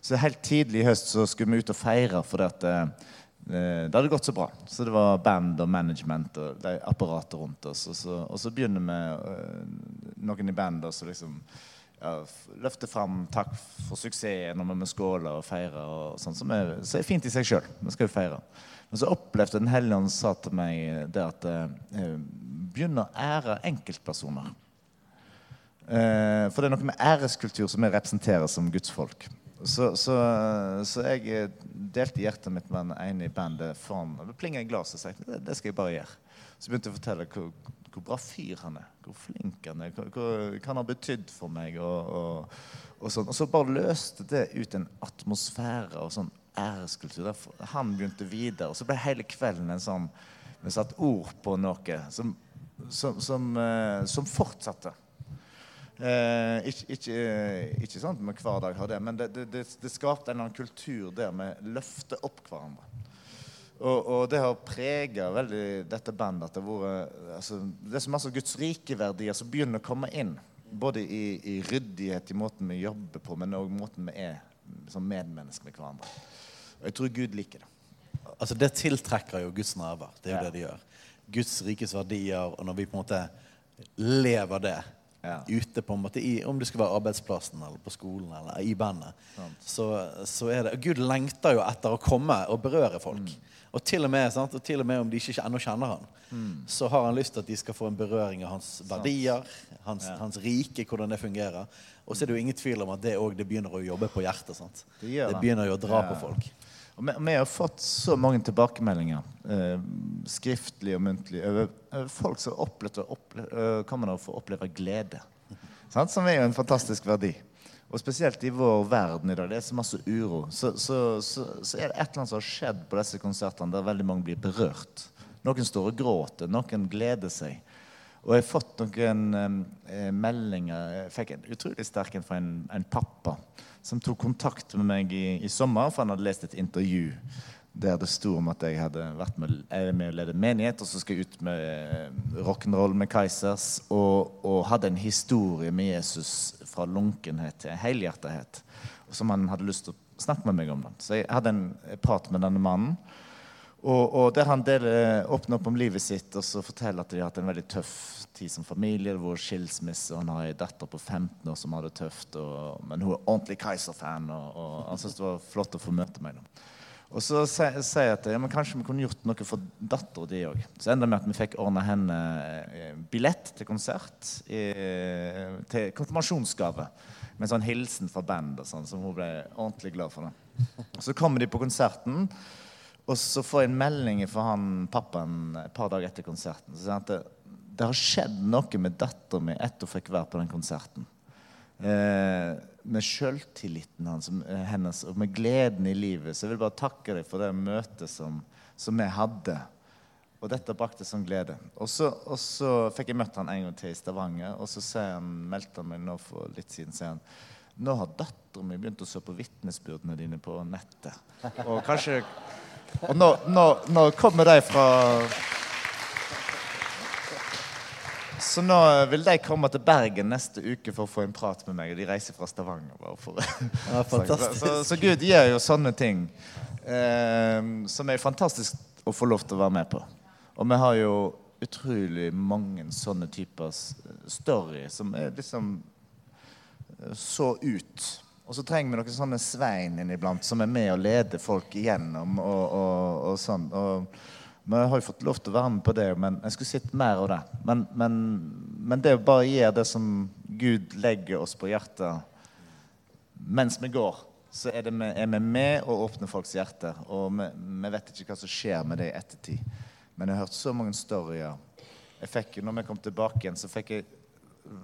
Så helt tidlig i høst så skulle vi ut og feire fordi at eh, det hadde gått så bra. Så det var band og management og apparatet rundt oss. Og så, og så begynner vi eh, noen i bandet å liksom ja, f- løfte fram takk for suksessen når vi skåler og feirer. Og sånn, som er, så er fint i seg sjøl. Vi skal jo feire. Men så opplevde Den hellige ånd sa til meg det at eh, begynn å ære enkeltpersoner. Eh, for det er noe med æreskultur som vi representerer som gudsfolk. Så, så, så jeg eh, delte hjertet mitt med den ene i bandet foran og Det plinga i glasset og sa det, det skal jeg bare gjøre. Så begynte jeg å fortelle hvor, hvor bra fyr han er. Hvor flink han er. Hva han har betydd for meg. Og, og, og, sånn. og så bare løste det ut en atmosfære og sånn æreskultur. Der han begynte videre. Og så ble hele kvelden en sånn Vi satte ord på noe som, som, som, eh, som fortsatte. Eh, ikke, ikke, eh, ikke sånn at vi hver dag har det, men det, det, det, det skapte en eller annen kultur der vi løfter opp hverandre. Og, og det har prega veldig dette bandet. At det, har altså, det er så masse Guds rike verdier som begynner å komme inn. Både i, i ryddighet i måten vi jobber på, men òg måten vi er som medmennesker med hverandre. Og jeg tror Gud liker det. Altså Det tiltrekker jo Guds nerver. Det er jo Ja. det de gjør. Guds rikes verdier, og når vi på en måte lever det Ja. ute på en måte i, Om det skal være arbeidsplassen eller på skolen eller i bandet, så, så er det Gud lengter jo etter å komme og berøre folk. Mm. Og til og med, sant? Og til og med om de ikke ennå kjenner han, Mm. så har han lyst til at de skal få en berøring av hans verdier, hans, hans rike, hvordan det fungerer. Og så er det jo ingen tvil om at det òg begynner å jobbe på hjertet. sant? Det det det. begynner jo å dra Ja. på folk. Og vi, har fått så mange tilbakemeldinger, eh, skriftlig og muntlig, over, folk som har opplevd å opple eh, kommer for å oppleve glede. Som er jo en fantastisk verdi. Og spesielt i vår verden i dag. Det er så masse uro. Så, så, så, så er det et eller annet som har skjedd på disse konsertene der veldig mange blir berørt. Noen står og gråter, noen gleder seg. Og jeg har fått noen eh, meldinger Jeg fikk en utrolig sterk en fra en, en pappa som tok kontakt med meg i, i sommer, for han hadde lest et intervju der det sto om at jeg hadde vært med, med å lede menighet, og så skal jeg ut med eh, rock'n'roll med Kaizers, og, og hadde en historie med Jesus fra lunkenhet til helhjertethet, som han hadde lyst til å snakke med meg om. Den. Så jeg hadde en prat med denne mannen. Og, og der han deler, åpner opp om livet sitt og så forteller at de har hatt en veldig tøff tid som familie. Det var skilsmisse, og han har ei datter på 15 år som har det tøft. Og, men hun er ordentlig Kaiser-fan, og, og han syntes det var flott å få møte meg. Da. Og så sier jeg at ja, men kanskje vi kunne gjort noe for dattera di òg. Så enda med at vi fikk ordna henne eh, billett til konsert. I, til konfirmasjonsgave. Med en sånn hilsen fra bandet, sånn, som hun ble ordentlig glad for. det. Så kommer de på konserten. Og så får jeg en melding fra han pappaen et par dager etter konserten. Så sier han at det, det har skjedd noe med dattera mi etter hun fikk være på den konserten. Eh, med sjøltilliten eh, hennes og med gleden i livet. Så jeg vil bare takke deg for det møtet som, som vi hadde. Og dette brakte sånn glede. Og så, og så fikk jeg møtt han en gang til i Stavanger, og så han, meldte han meg nå for litt siden sier han, nå har dattera mi begynt å se på vitnesbyrdene dine på nettet. Og kanskje Og nå, nå, nå kommer de fra Så nå vil de komme til Bergen neste uke for å få en prat med meg. Og de reiser fra Stavanger. Bare for. Ja, fantastisk. Så, så Gud gjør jo sånne ting eh, som er fantastisk å få lov til å være med på. Og vi har jo utrolig mange sånne typer story som er liksom eh, så ut. Og så trenger vi noen sånne svein inniblant som er med og leder folk igjennom. og, og, og sånn. Og vi har jo fått lov til å være med på det, men jeg skulle sett mer av det. Men, men, men det å bare gjøre det som Gud legger oss på hjertet mens vi går, så er, med, er vi med å åpne folks hjerter. Og vi, vi vet ikke hva som skjer med det i ettertid. Men jeg har hørt så mange storyer. Jeg fikk, når vi kom tilbake igjen, så fikk jeg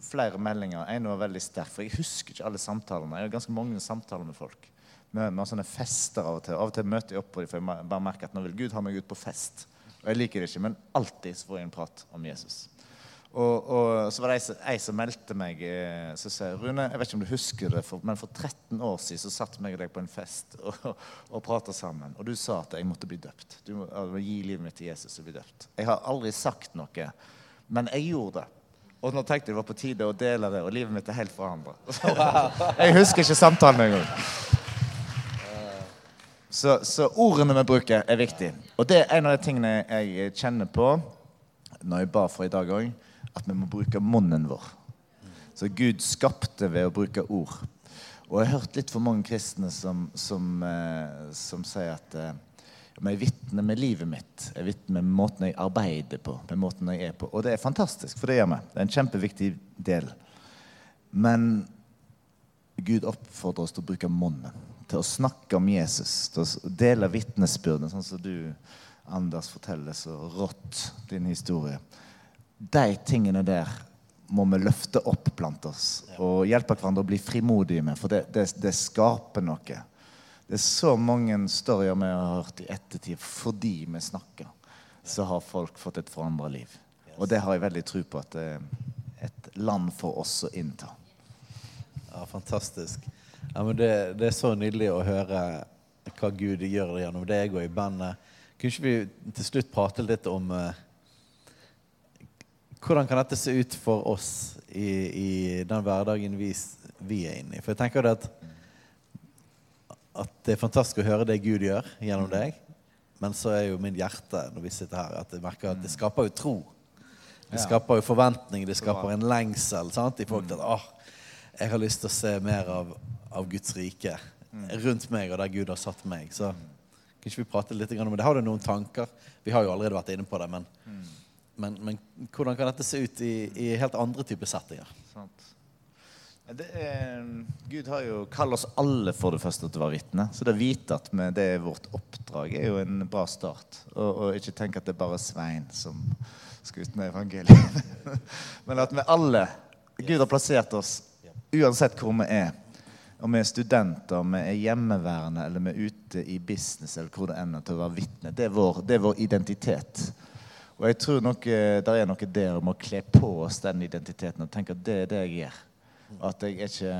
flere meldinger. En var veldig sterk, for jeg husker ikke alle samtalene. Jeg har ganske mange samtaler med folk. Med har sånne fester av og til. Av og til møter jeg opp på dem, for jeg bare merker at nå vil Gud ha meg ut på fest. Og jeg liker det ikke, men alltid så får jeg en prat om Jesus. Og, og så var det ei som- meldte meg eh, Så sa Rune, jeg vet ikke om du husker det, for, men for 13 år siden så satt meg og deg på en fest og, og prata sammen. Og du sa at jeg måtte bli døpt. Du må må gi livet mitt til Jesus og bli døpt. Jeg har aldri sagt noe, men jeg gjorde det. Og nå tenkte jeg det var på tide å dele det, og livet mitt er helt forandra. jeg husker ikke samtalen engang. Så, så ordene vi bruker, er viktig. Og det er en av de tingene jeg kjenner på når jeg ba for i dag òg, at vi må bruke munnen vår. Så Gud skapte ved å bruke ord. Og jeg har hørt litt for mange kristne som, som, eh, som sier at eh, men jeg vitner med livet mitt. Jeg vitner med måten jeg arbeider på. med måten jeg er på. Og det er fantastisk, for det gjør vi. Det er en kjempeviktig del. Men Gud oppfordrer oss til å bruke munnen. Til å snakke om Jesus. Til å dele vitnesbyrdene, sånn som du, Anders, forteller så rått din historie. De tingene der må vi løfte opp blant oss og hjelpe hverandre å bli frimodige med, for det, det, det skaper noe. Det er så mange storyer vi har hørt i ettertid fordi vi snakker. så har folk fått et forandra liv. Og det har jeg veldig tro på at det er et land for oss å innta. Ja, fantastisk. Ja, men det, det er så nydelig å høre hva Gud gjør gjennom deg og i bandet. Kunne ikke vi til slutt prate litt om eh, hvordan kan dette se ut for oss i, i den hverdagen vi, vi er inne i? For jeg tenker at, at det er fantastisk å høre det Gud gjør gjennom deg. Men så er jo min hjerte når vi sitter her, at jeg merker at det skaper jo tro. Det skaper jo forventning, det skaper en lengsel sant, i folk til at åh, jeg har lyst til å se mer av, av Guds rike rundt meg og der Gud har satt meg. Så kan ikke vi prate litt om det? Har du noen tanker? Vi har jo allerede vært inne på det, men, men, men hvordan kan dette se ut i, i helt andre typer settinger? Sant. Er, Gud har jo kalt oss alle for det første til å være vitne. Så det å vite at vi- det er vårt oppdrag, er jo en bra start. Og, og ikke tenke at det er bare Svein som skal ut med evangeliet. Men at vi alle Gud har plassert oss uansett hvor vi er. Om vi er studenter, om vi er hjemmeværende eller vi er ute i business eller hvor det ender til å være vitne. Det er vår, det er vår identitet. Og jeg tror nok det er noe der om å kle på oss den identiteten og tenke at det er det jeg gjør. At jeg er ikke,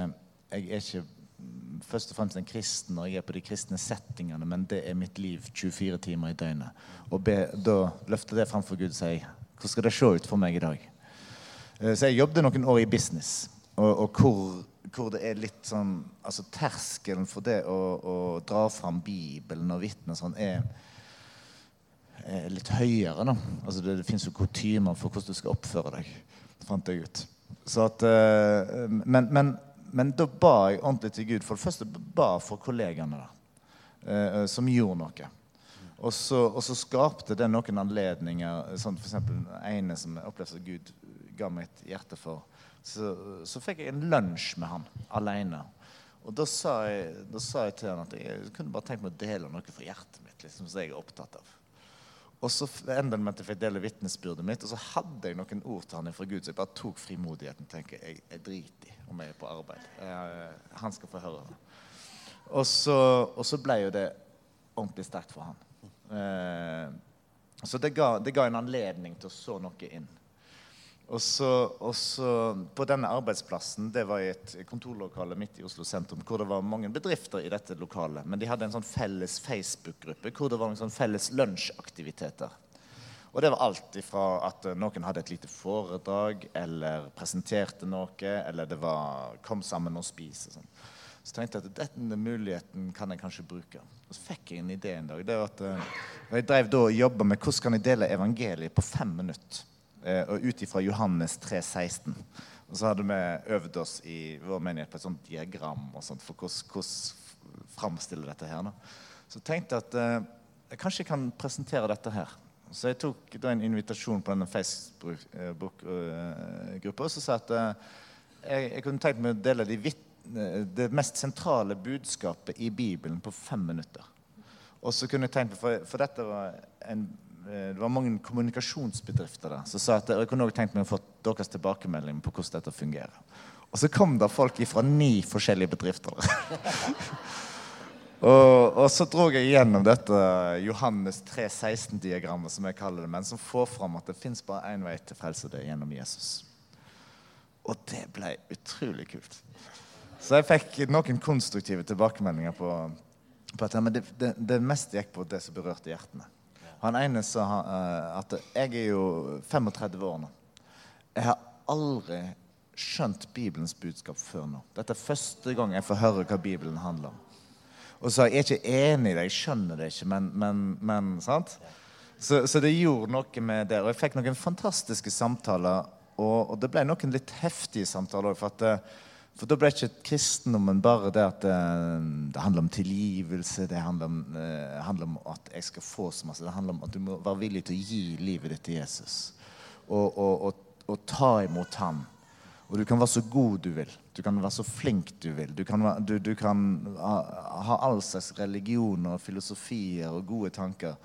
jeg er ikke mm, først og fremst en kristen når jeg er på de kristne settingene, men det er mitt liv 24 timer i døgnet. Og be, da løfter det fremfor Gud og sier hvordan skal det se ut for meg i dag? Eh, Så jeg jobbet noen år i business, og, og hvor, hvor det er litt sånn Altså terskelen for det å, å dra fram Bibelen og vitne sånn er, er litt høyere, da. Altså det, det fins jo kutymer for hvordan du skal oppføre deg, fant jeg ut. At, eh, men, men, men da ba jeg ordentlig til Gud. For det første ba for kollegaene da, eh, som gjorde noe. Og så, og så skapte det noen anledninger. Sånn eksempel den ene som jeg opplevde at Gud ga meg et hjerte for. Så, så fikk jeg en lunsj med han alene. Og da sa, jeg, da sa jeg til han at jeg kunne bare tenkt meg å dele noe fra hjertet mitt. liksom, som jeg er opptatt av. Og så enda med at jeg fikk dele vitnesbyrdet mitt, og så hadde jeg noen ord til han fra Gud, så jeg bare tok frimodigheten. tenker Jeg, jeg driter i om jeg er på arbeid. Jeg, han skal få høre det. Og så, og så ble jo det ordentlig sterkt for han. Eh, så det ga, det ga en anledning til å så noe inn. Og så, og så På denne arbeidsplassen, det var i et kontorlokale midt i Oslo sentrum, hvor det var mange bedrifter i dette lokalet. Men de hadde en sånn felles Facebook-gruppe hvor det var en sånn felles lunsjaktiviteter. Og det var alt ifra at noen hadde et lite foredrag, eller presenterte noe, eller det var 'kom sammen og spis'. og sånn. Så tenkte jeg at denne muligheten kan jeg kanskje bruke. Og så fikk jeg en idé en dag. det var at eh, Jeg drev da og jobba med hvordan kan jeg dele evangeliet på fem minutter. Eh, og ut ifra Johannes 3,16. Og så hadde vi øvd oss i vår menighet på et sånt diagram og sånt, for hvordan, framstille dette her. Nå. Så tenkte jeg at eh, jeg kanskje kan presentere dette her. Så jeg tok da en invitasjon på denne Facebook-gruppa og så sa at eh, jeg, jeg kunne tenkt meg å dele de vitt, det mest sentrale budskapet i Bibelen på fem minutter. Og så kunne jeg tenkt meg, for, for dette var en, eh, det var mange kommunikasjonsbedrifter der som sa at jeg kunne tenkt meg å få deres tilbakemelding på hvordan dette fungerer. Og så kom det folk fra ni forskjellige bedrifter. og, og så dro jeg gjennom dette Johannes 3.16-diagrammet, som jeg kaller det, men som får fram at det fins bare én vei til frelse, det er gjennom Jesus. Og det ble utrolig kult. Så jeg fikk noen konstruktive tilbakemeldinger på, på at det, det, det meste gikk på det som berørte hjertene. Han ene sa eh, at jeg er jo 35 år nå. Jeg har aldri skjønt Bibelens budskap før nå. Dette er første gang jeg får høre hva Bibelen handler om. Og så er jeg ikke enig i det, jeg skjønner det ikke, men, men, men sant? Så, så det gjorde noe med det. Og jeg fikk noen fantastiske samtaler, og, og det ble noen litt heftige samtaler òg. For, at, eh, for da ble ikke kristendommen bare det at det, det handler om tilgivelse, det handler om, eh, handler om at jeg skal få så masse. Det handler om at du må være villig til å gi livet ditt til Jesus. Og, og, og, og ta imot ham. Og du kan være så god du vil. Du kan være så flink du vil. Du kan, du, du kan ha, ha all slags religioner og filosofier og gode tanker.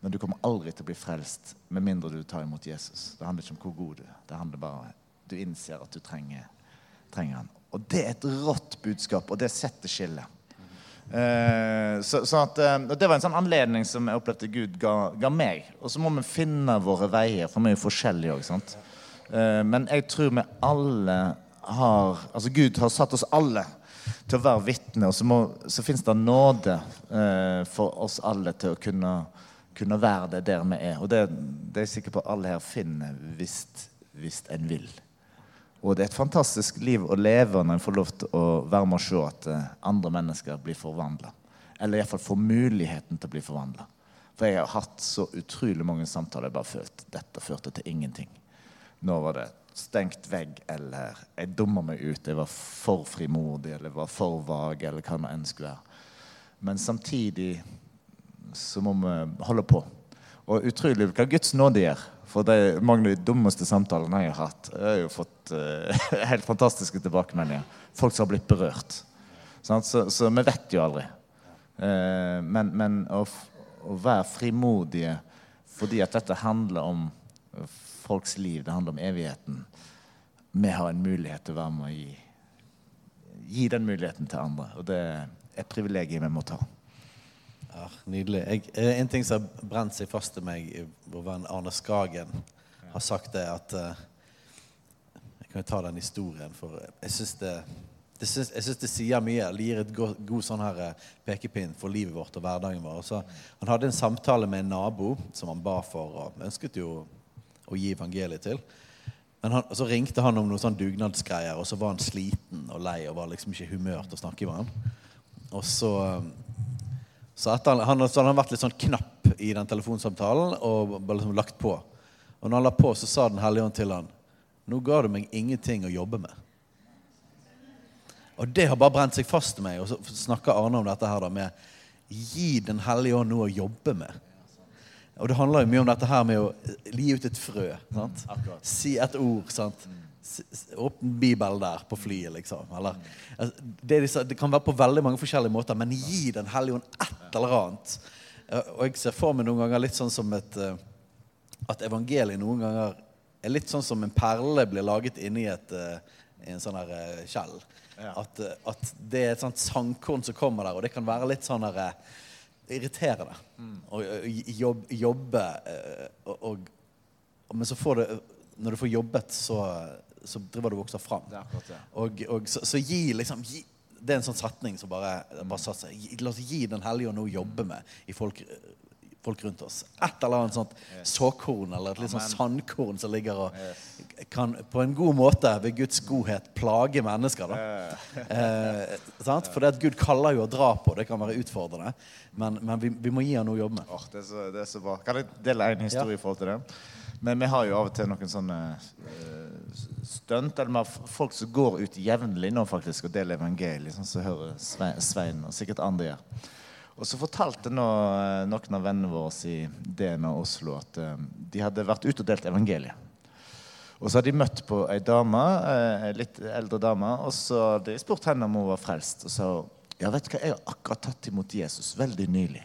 Men du kommer aldri til å bli frelst med mindre du tar imot Jesus. Det handler ikke om hvor god du er. Det handler bare om Du innser at du trenger, trenger han. Og det er et rått budskap, og det setter skillet. Eh, så, så eh, Det var en sånn anledning som jeg opplevde Gud ga, ga meg. Og så må vi finne våre veier, for vi er jo forskjellige òg. Eh, men jeg tror vi alle har Altså Gud har satt oss alle til å være vitne, og så, må, så fins det nåde eh, for oss alle til å kunne, kunne være det der vi er. Og det, det er jeg sikker på alle her finner hvis, hvis en vil. Og det er et fantastisk liv å leve når en får lov til å være med og se at eh, andre mennesker blir forvandla. Eller iallfall får muligheten til å bli forvandla. For jeg har hatt så utrolig mange samtaler jeg bare følt dette førte til ingenting. Nå var det stengt vegg, eller jeg dumma meg ut, jeg var for frimodig, eller jeg var for vag, eller hva det enn skulle være. Men samtidig så må vi holde på. Og utrolig hva Guds nåde gjør. For det er mange av de dummeste samtalene jeg har hatt, jeg har jo fått uh, helt fantastiske tilbakemeldinger. Folk som har blitt berørt. Så, så, vi vet jo aldri. Uh, men, men å, å, være frimodige fordi at dette handler om folks liv, det handler om evigheten Vi har en mulighet til å være med å gi, gi den muligheten til andre. Og det er et privilegium vi må ta. Ja, nydelig. Jeg, eh, en ting som har brent seg fast til meg, vår venn Arne Skagen har sagt det at uh, Jeg kan jo ta den historien, for jeg syns det, det, synes, jeg synes det sier mye. Det gir et god, god sånn her eh, pekepinn for livet vårt og hverdagen vår. Så han hadde en samtale med en nabo som han ba for, og ønsket jo å gi evangeliet til. Men han, så ringte han om noen sånn dugnadsgreier, og så var han sliten og lei og var liksom ikke i humør til å snakke med han. Og så så han, han, så han vært litt sånn knapp i den telefonsamtalen og bare liksom lagt på. Og når han la på, så sa Den hellige ånd til han, Nå ga du meg ingenting å jobbe med. Og det har bare brent seg fast i meg. Og så snakker Arne om dette her da med Gi Den hellige ånd noe å jobbe med. Og det handler jo mye om dette her med å gi ut et frø. Sant? Si et ord. sant? Åpne Bibelen der på flyet, liksom. Eller, altså, det, det, kan være på veldig mange forskjellige måter, men gi Den hellige ånd et eller annet. Og jeg ser for meg noen ganger litt sånn som et eh, At evangeliet noen ganger er litt sånn som en perle blir laget inni et, eh, en sånn her eh, skjell. At, at, det er et sånt sandkorn som kommer der, og det kan være litt sånn her irriterende. Mm. Å jobbe, jobbe og, og, Men så får det Når du får jobbet, så så driver du og vokser fram. Og, og så, så, gi liksom gi, Det er en sånn setning som bare, bare satt seg. La oss gi Den hellige ånd noe å jobbe med i folk, folk rundt oss. Et eller annet sånt yes. såkorn eller et litt sånn sandkorn som ligger og yes. kan på en god måte ved Guds godhet plage mennesker. da. eh, sant? For det at Gud kaller jo å dra på. Det kan være utfordrende. Men, men vi, vi, må gi ham noe å jobbe med. Oh, det, er så, det, er så, bra. Kan jeg dele en historie ja. i forhold til det? Men vi har jo av og til noen sånne uh, stunt. Eller folk som går ut jevnlig nå faktisk og deler evangeliet, sånn som hører Svein, og sikkert andre gjør. Og så fortalte nå uh, noen av vennene våre i DNA Oslo at uh, de hadde vært ute og delt evangeliet. Og så hadde de møtt på ei dame, ei litt eldre dame, og så hadde de spurt henne om hun var frelst. Og sa ja, vet du hva, jeg har akkurat tatt imot Jesus veldig nylig.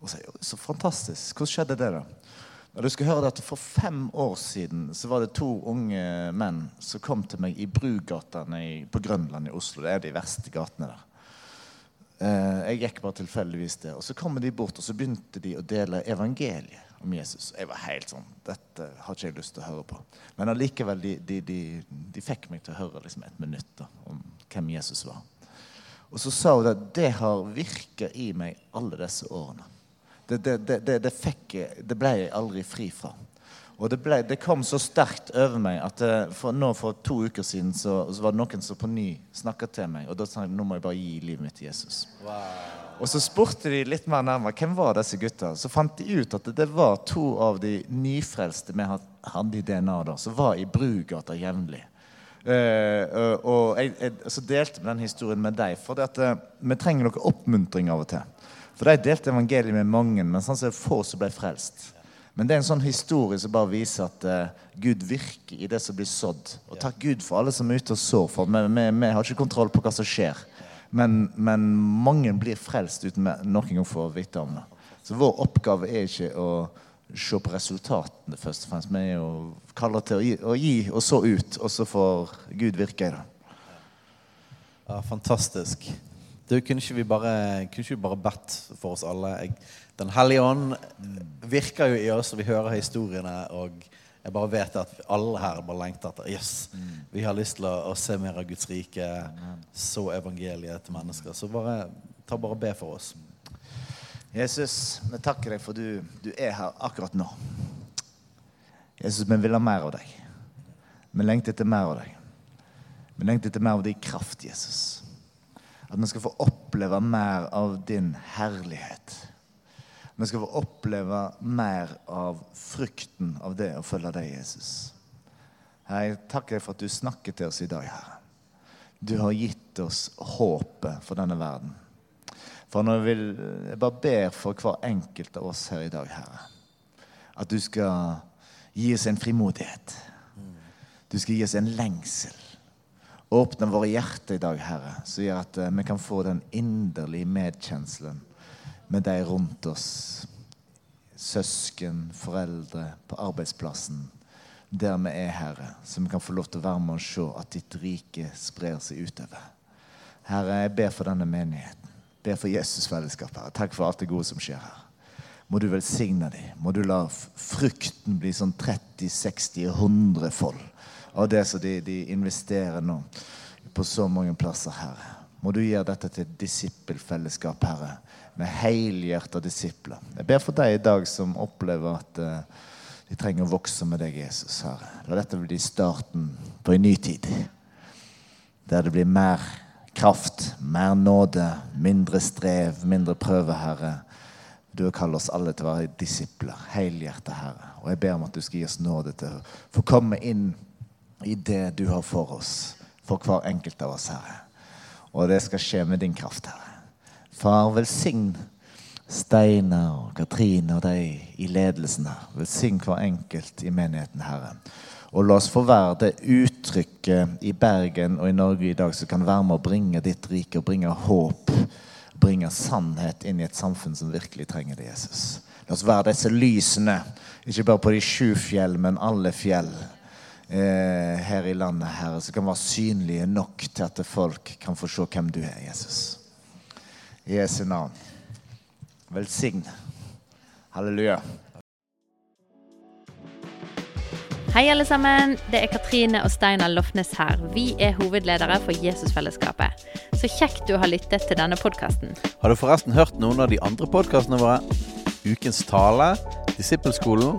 Og så, så fantastisk. Hvordan skjedde det, da? Og du skal høre at For fem år siden så var det to unge menn som kom til meg i Brugatene på Grønland i Oslo. Det er de verste gatene der. Eh, jeg gikk bare tilfeldigvis der. Og så kommer de bort og så begynte de å dele evangeliet om Jesus. Jeg var helt sånn Dette har ikke jeg lyst til å høre på. Men allikevel, de, de, de, de fikk meg til å høre liksom et minutt da, om hvem Jesus var. Og så sa hun at det har virka i meg alle disse årene det, det, det, det, fikk, det ble jeg aldri fri fra. Og det, ble, det, kom så sterkt over meg at eh, for, nå for to uker siden så, så var det noen som på ny snakka til meg. Og da sa jeg nå må jeg bare gi livet mitt til Jesus. Wow. Og så spurte de litt mer nærmere hvem var disse gutta. Så fant de ut at det var to av de nyfrelste vi hadde i DNA, da, som var i Brugata jevnlig. Uh, og jeg, jeg, så delte vi den historien med deg, for at, uh, vi trenger noe oppmuntring av og til. For de delte evangeliet med mange, men sånn er det få som ble frelst. Men det er en sånn historie som bare viser at uh, Gud virker i det som blir sådd. Og takk Gud for alle som er ute og sår, for vi, vi, vi, har ikke kontroll på hva som skjer. Men, men mange blir frelst uten noen gang få vite om det. Så vår oppgave er ikke å se på resultatene først og fremst. Vi er jo kalla til å gi, å gi, og så ut, og så får Gud virke i det. Ja, fantastisk. Du, kunne ikke vi bare, kunne ikke vi bare bedt for oss alle? Jeg, den hellige ånd virker jo i oss, og vi hører historiene. Og jeg bare vet at alle her bare lengter etter Yes, vi har lyst til å, å se mer av Guds rike, så evangeliet til mennesker. Så bare, ta bare be for oss. Jesus, vi takker deg for du, du er her akkurat nå. Jesus, vi vil ha mer av deg. Vi lengter etter mer av deg. Vi lengter etter mer av din kraft, Jesus. At vi skal få oppleve mer av din herlighet. Vi skal få oppleve mer av frukten av det å følge deg, Jesus. Jeg takker deg for at du snakker til oss i dag, Herre. Du har gitt oss håpet for denne verden. For når jeg, vil, jeg bare ber for hver enkelt av oss her i dag, Herre, at du skal gi oss en frimodighet. Du skal gi oss en lengsel. Åpne våre hjerter i dag, Herre, som gjør at eh, vi kan få den inderlige medkjenselen med de rundt oss. Søsken, foreldre, på arbeidsplassen. Der vi er, Herre, så vi kan få lov til å være med og se at ditt rike sprer seg utover. Herre, jeg ber for denne menigheten. Ber for Jesusfellesskapet. Herre. Takk for alt det gode som skjer her. Må du velsigne dem. Må du la frukten bli sånn 30, 60, 100 fold av det som de, de investerer nå på så mange plasser, Herre. Må du gjøre dette til et disippelfellesskap, Herre, med helhjerta disipler. Jeg ber for deg i dag som opplever at uh, de trenger å vokse med deg, Jesus, Herre. La dette bli starten på en ny tid. Der det blir mer kraft, mer nåde, mindre strev, mindre prøve, Herre. Du har kalt oss alle til å være disipler, helhjertet, Herre. Og jeg ber om at du skal gi oss nåde til å få komme inn i det du har for oss, for hver enkelt av oss, Herre. Og det skal skje med din kraft, Herre. Far, velsign Steinar og Katrine og de i ledelsen her. Velsign hver enkelt i menigheten, Herre. Og la oss få være det uttrykket i Bergen og i Norge i dag som kan være med å bringe ditt rike og bringe håp, bringe sannhet inn i et samfunn som virkelig trenger det, Jesus. La oss være disse lysene, ikke bare på de sju fjell, men alle fjell eh, her i landet, Herre, som kan være synlige nok til at folk kan få se hvem du er, Jesus. I Jesu navn. Velsign. Halleluja. Hei, alle sammen. Det er Katrine og Steinar Lofnes her. Vi er hovedledere for Jesusfellesskapet. Så kjekt du har lyttet til denne podkasten. Har du forresten hørt noen av de andre podkastene våre? Ukens tale, Disippelskolen,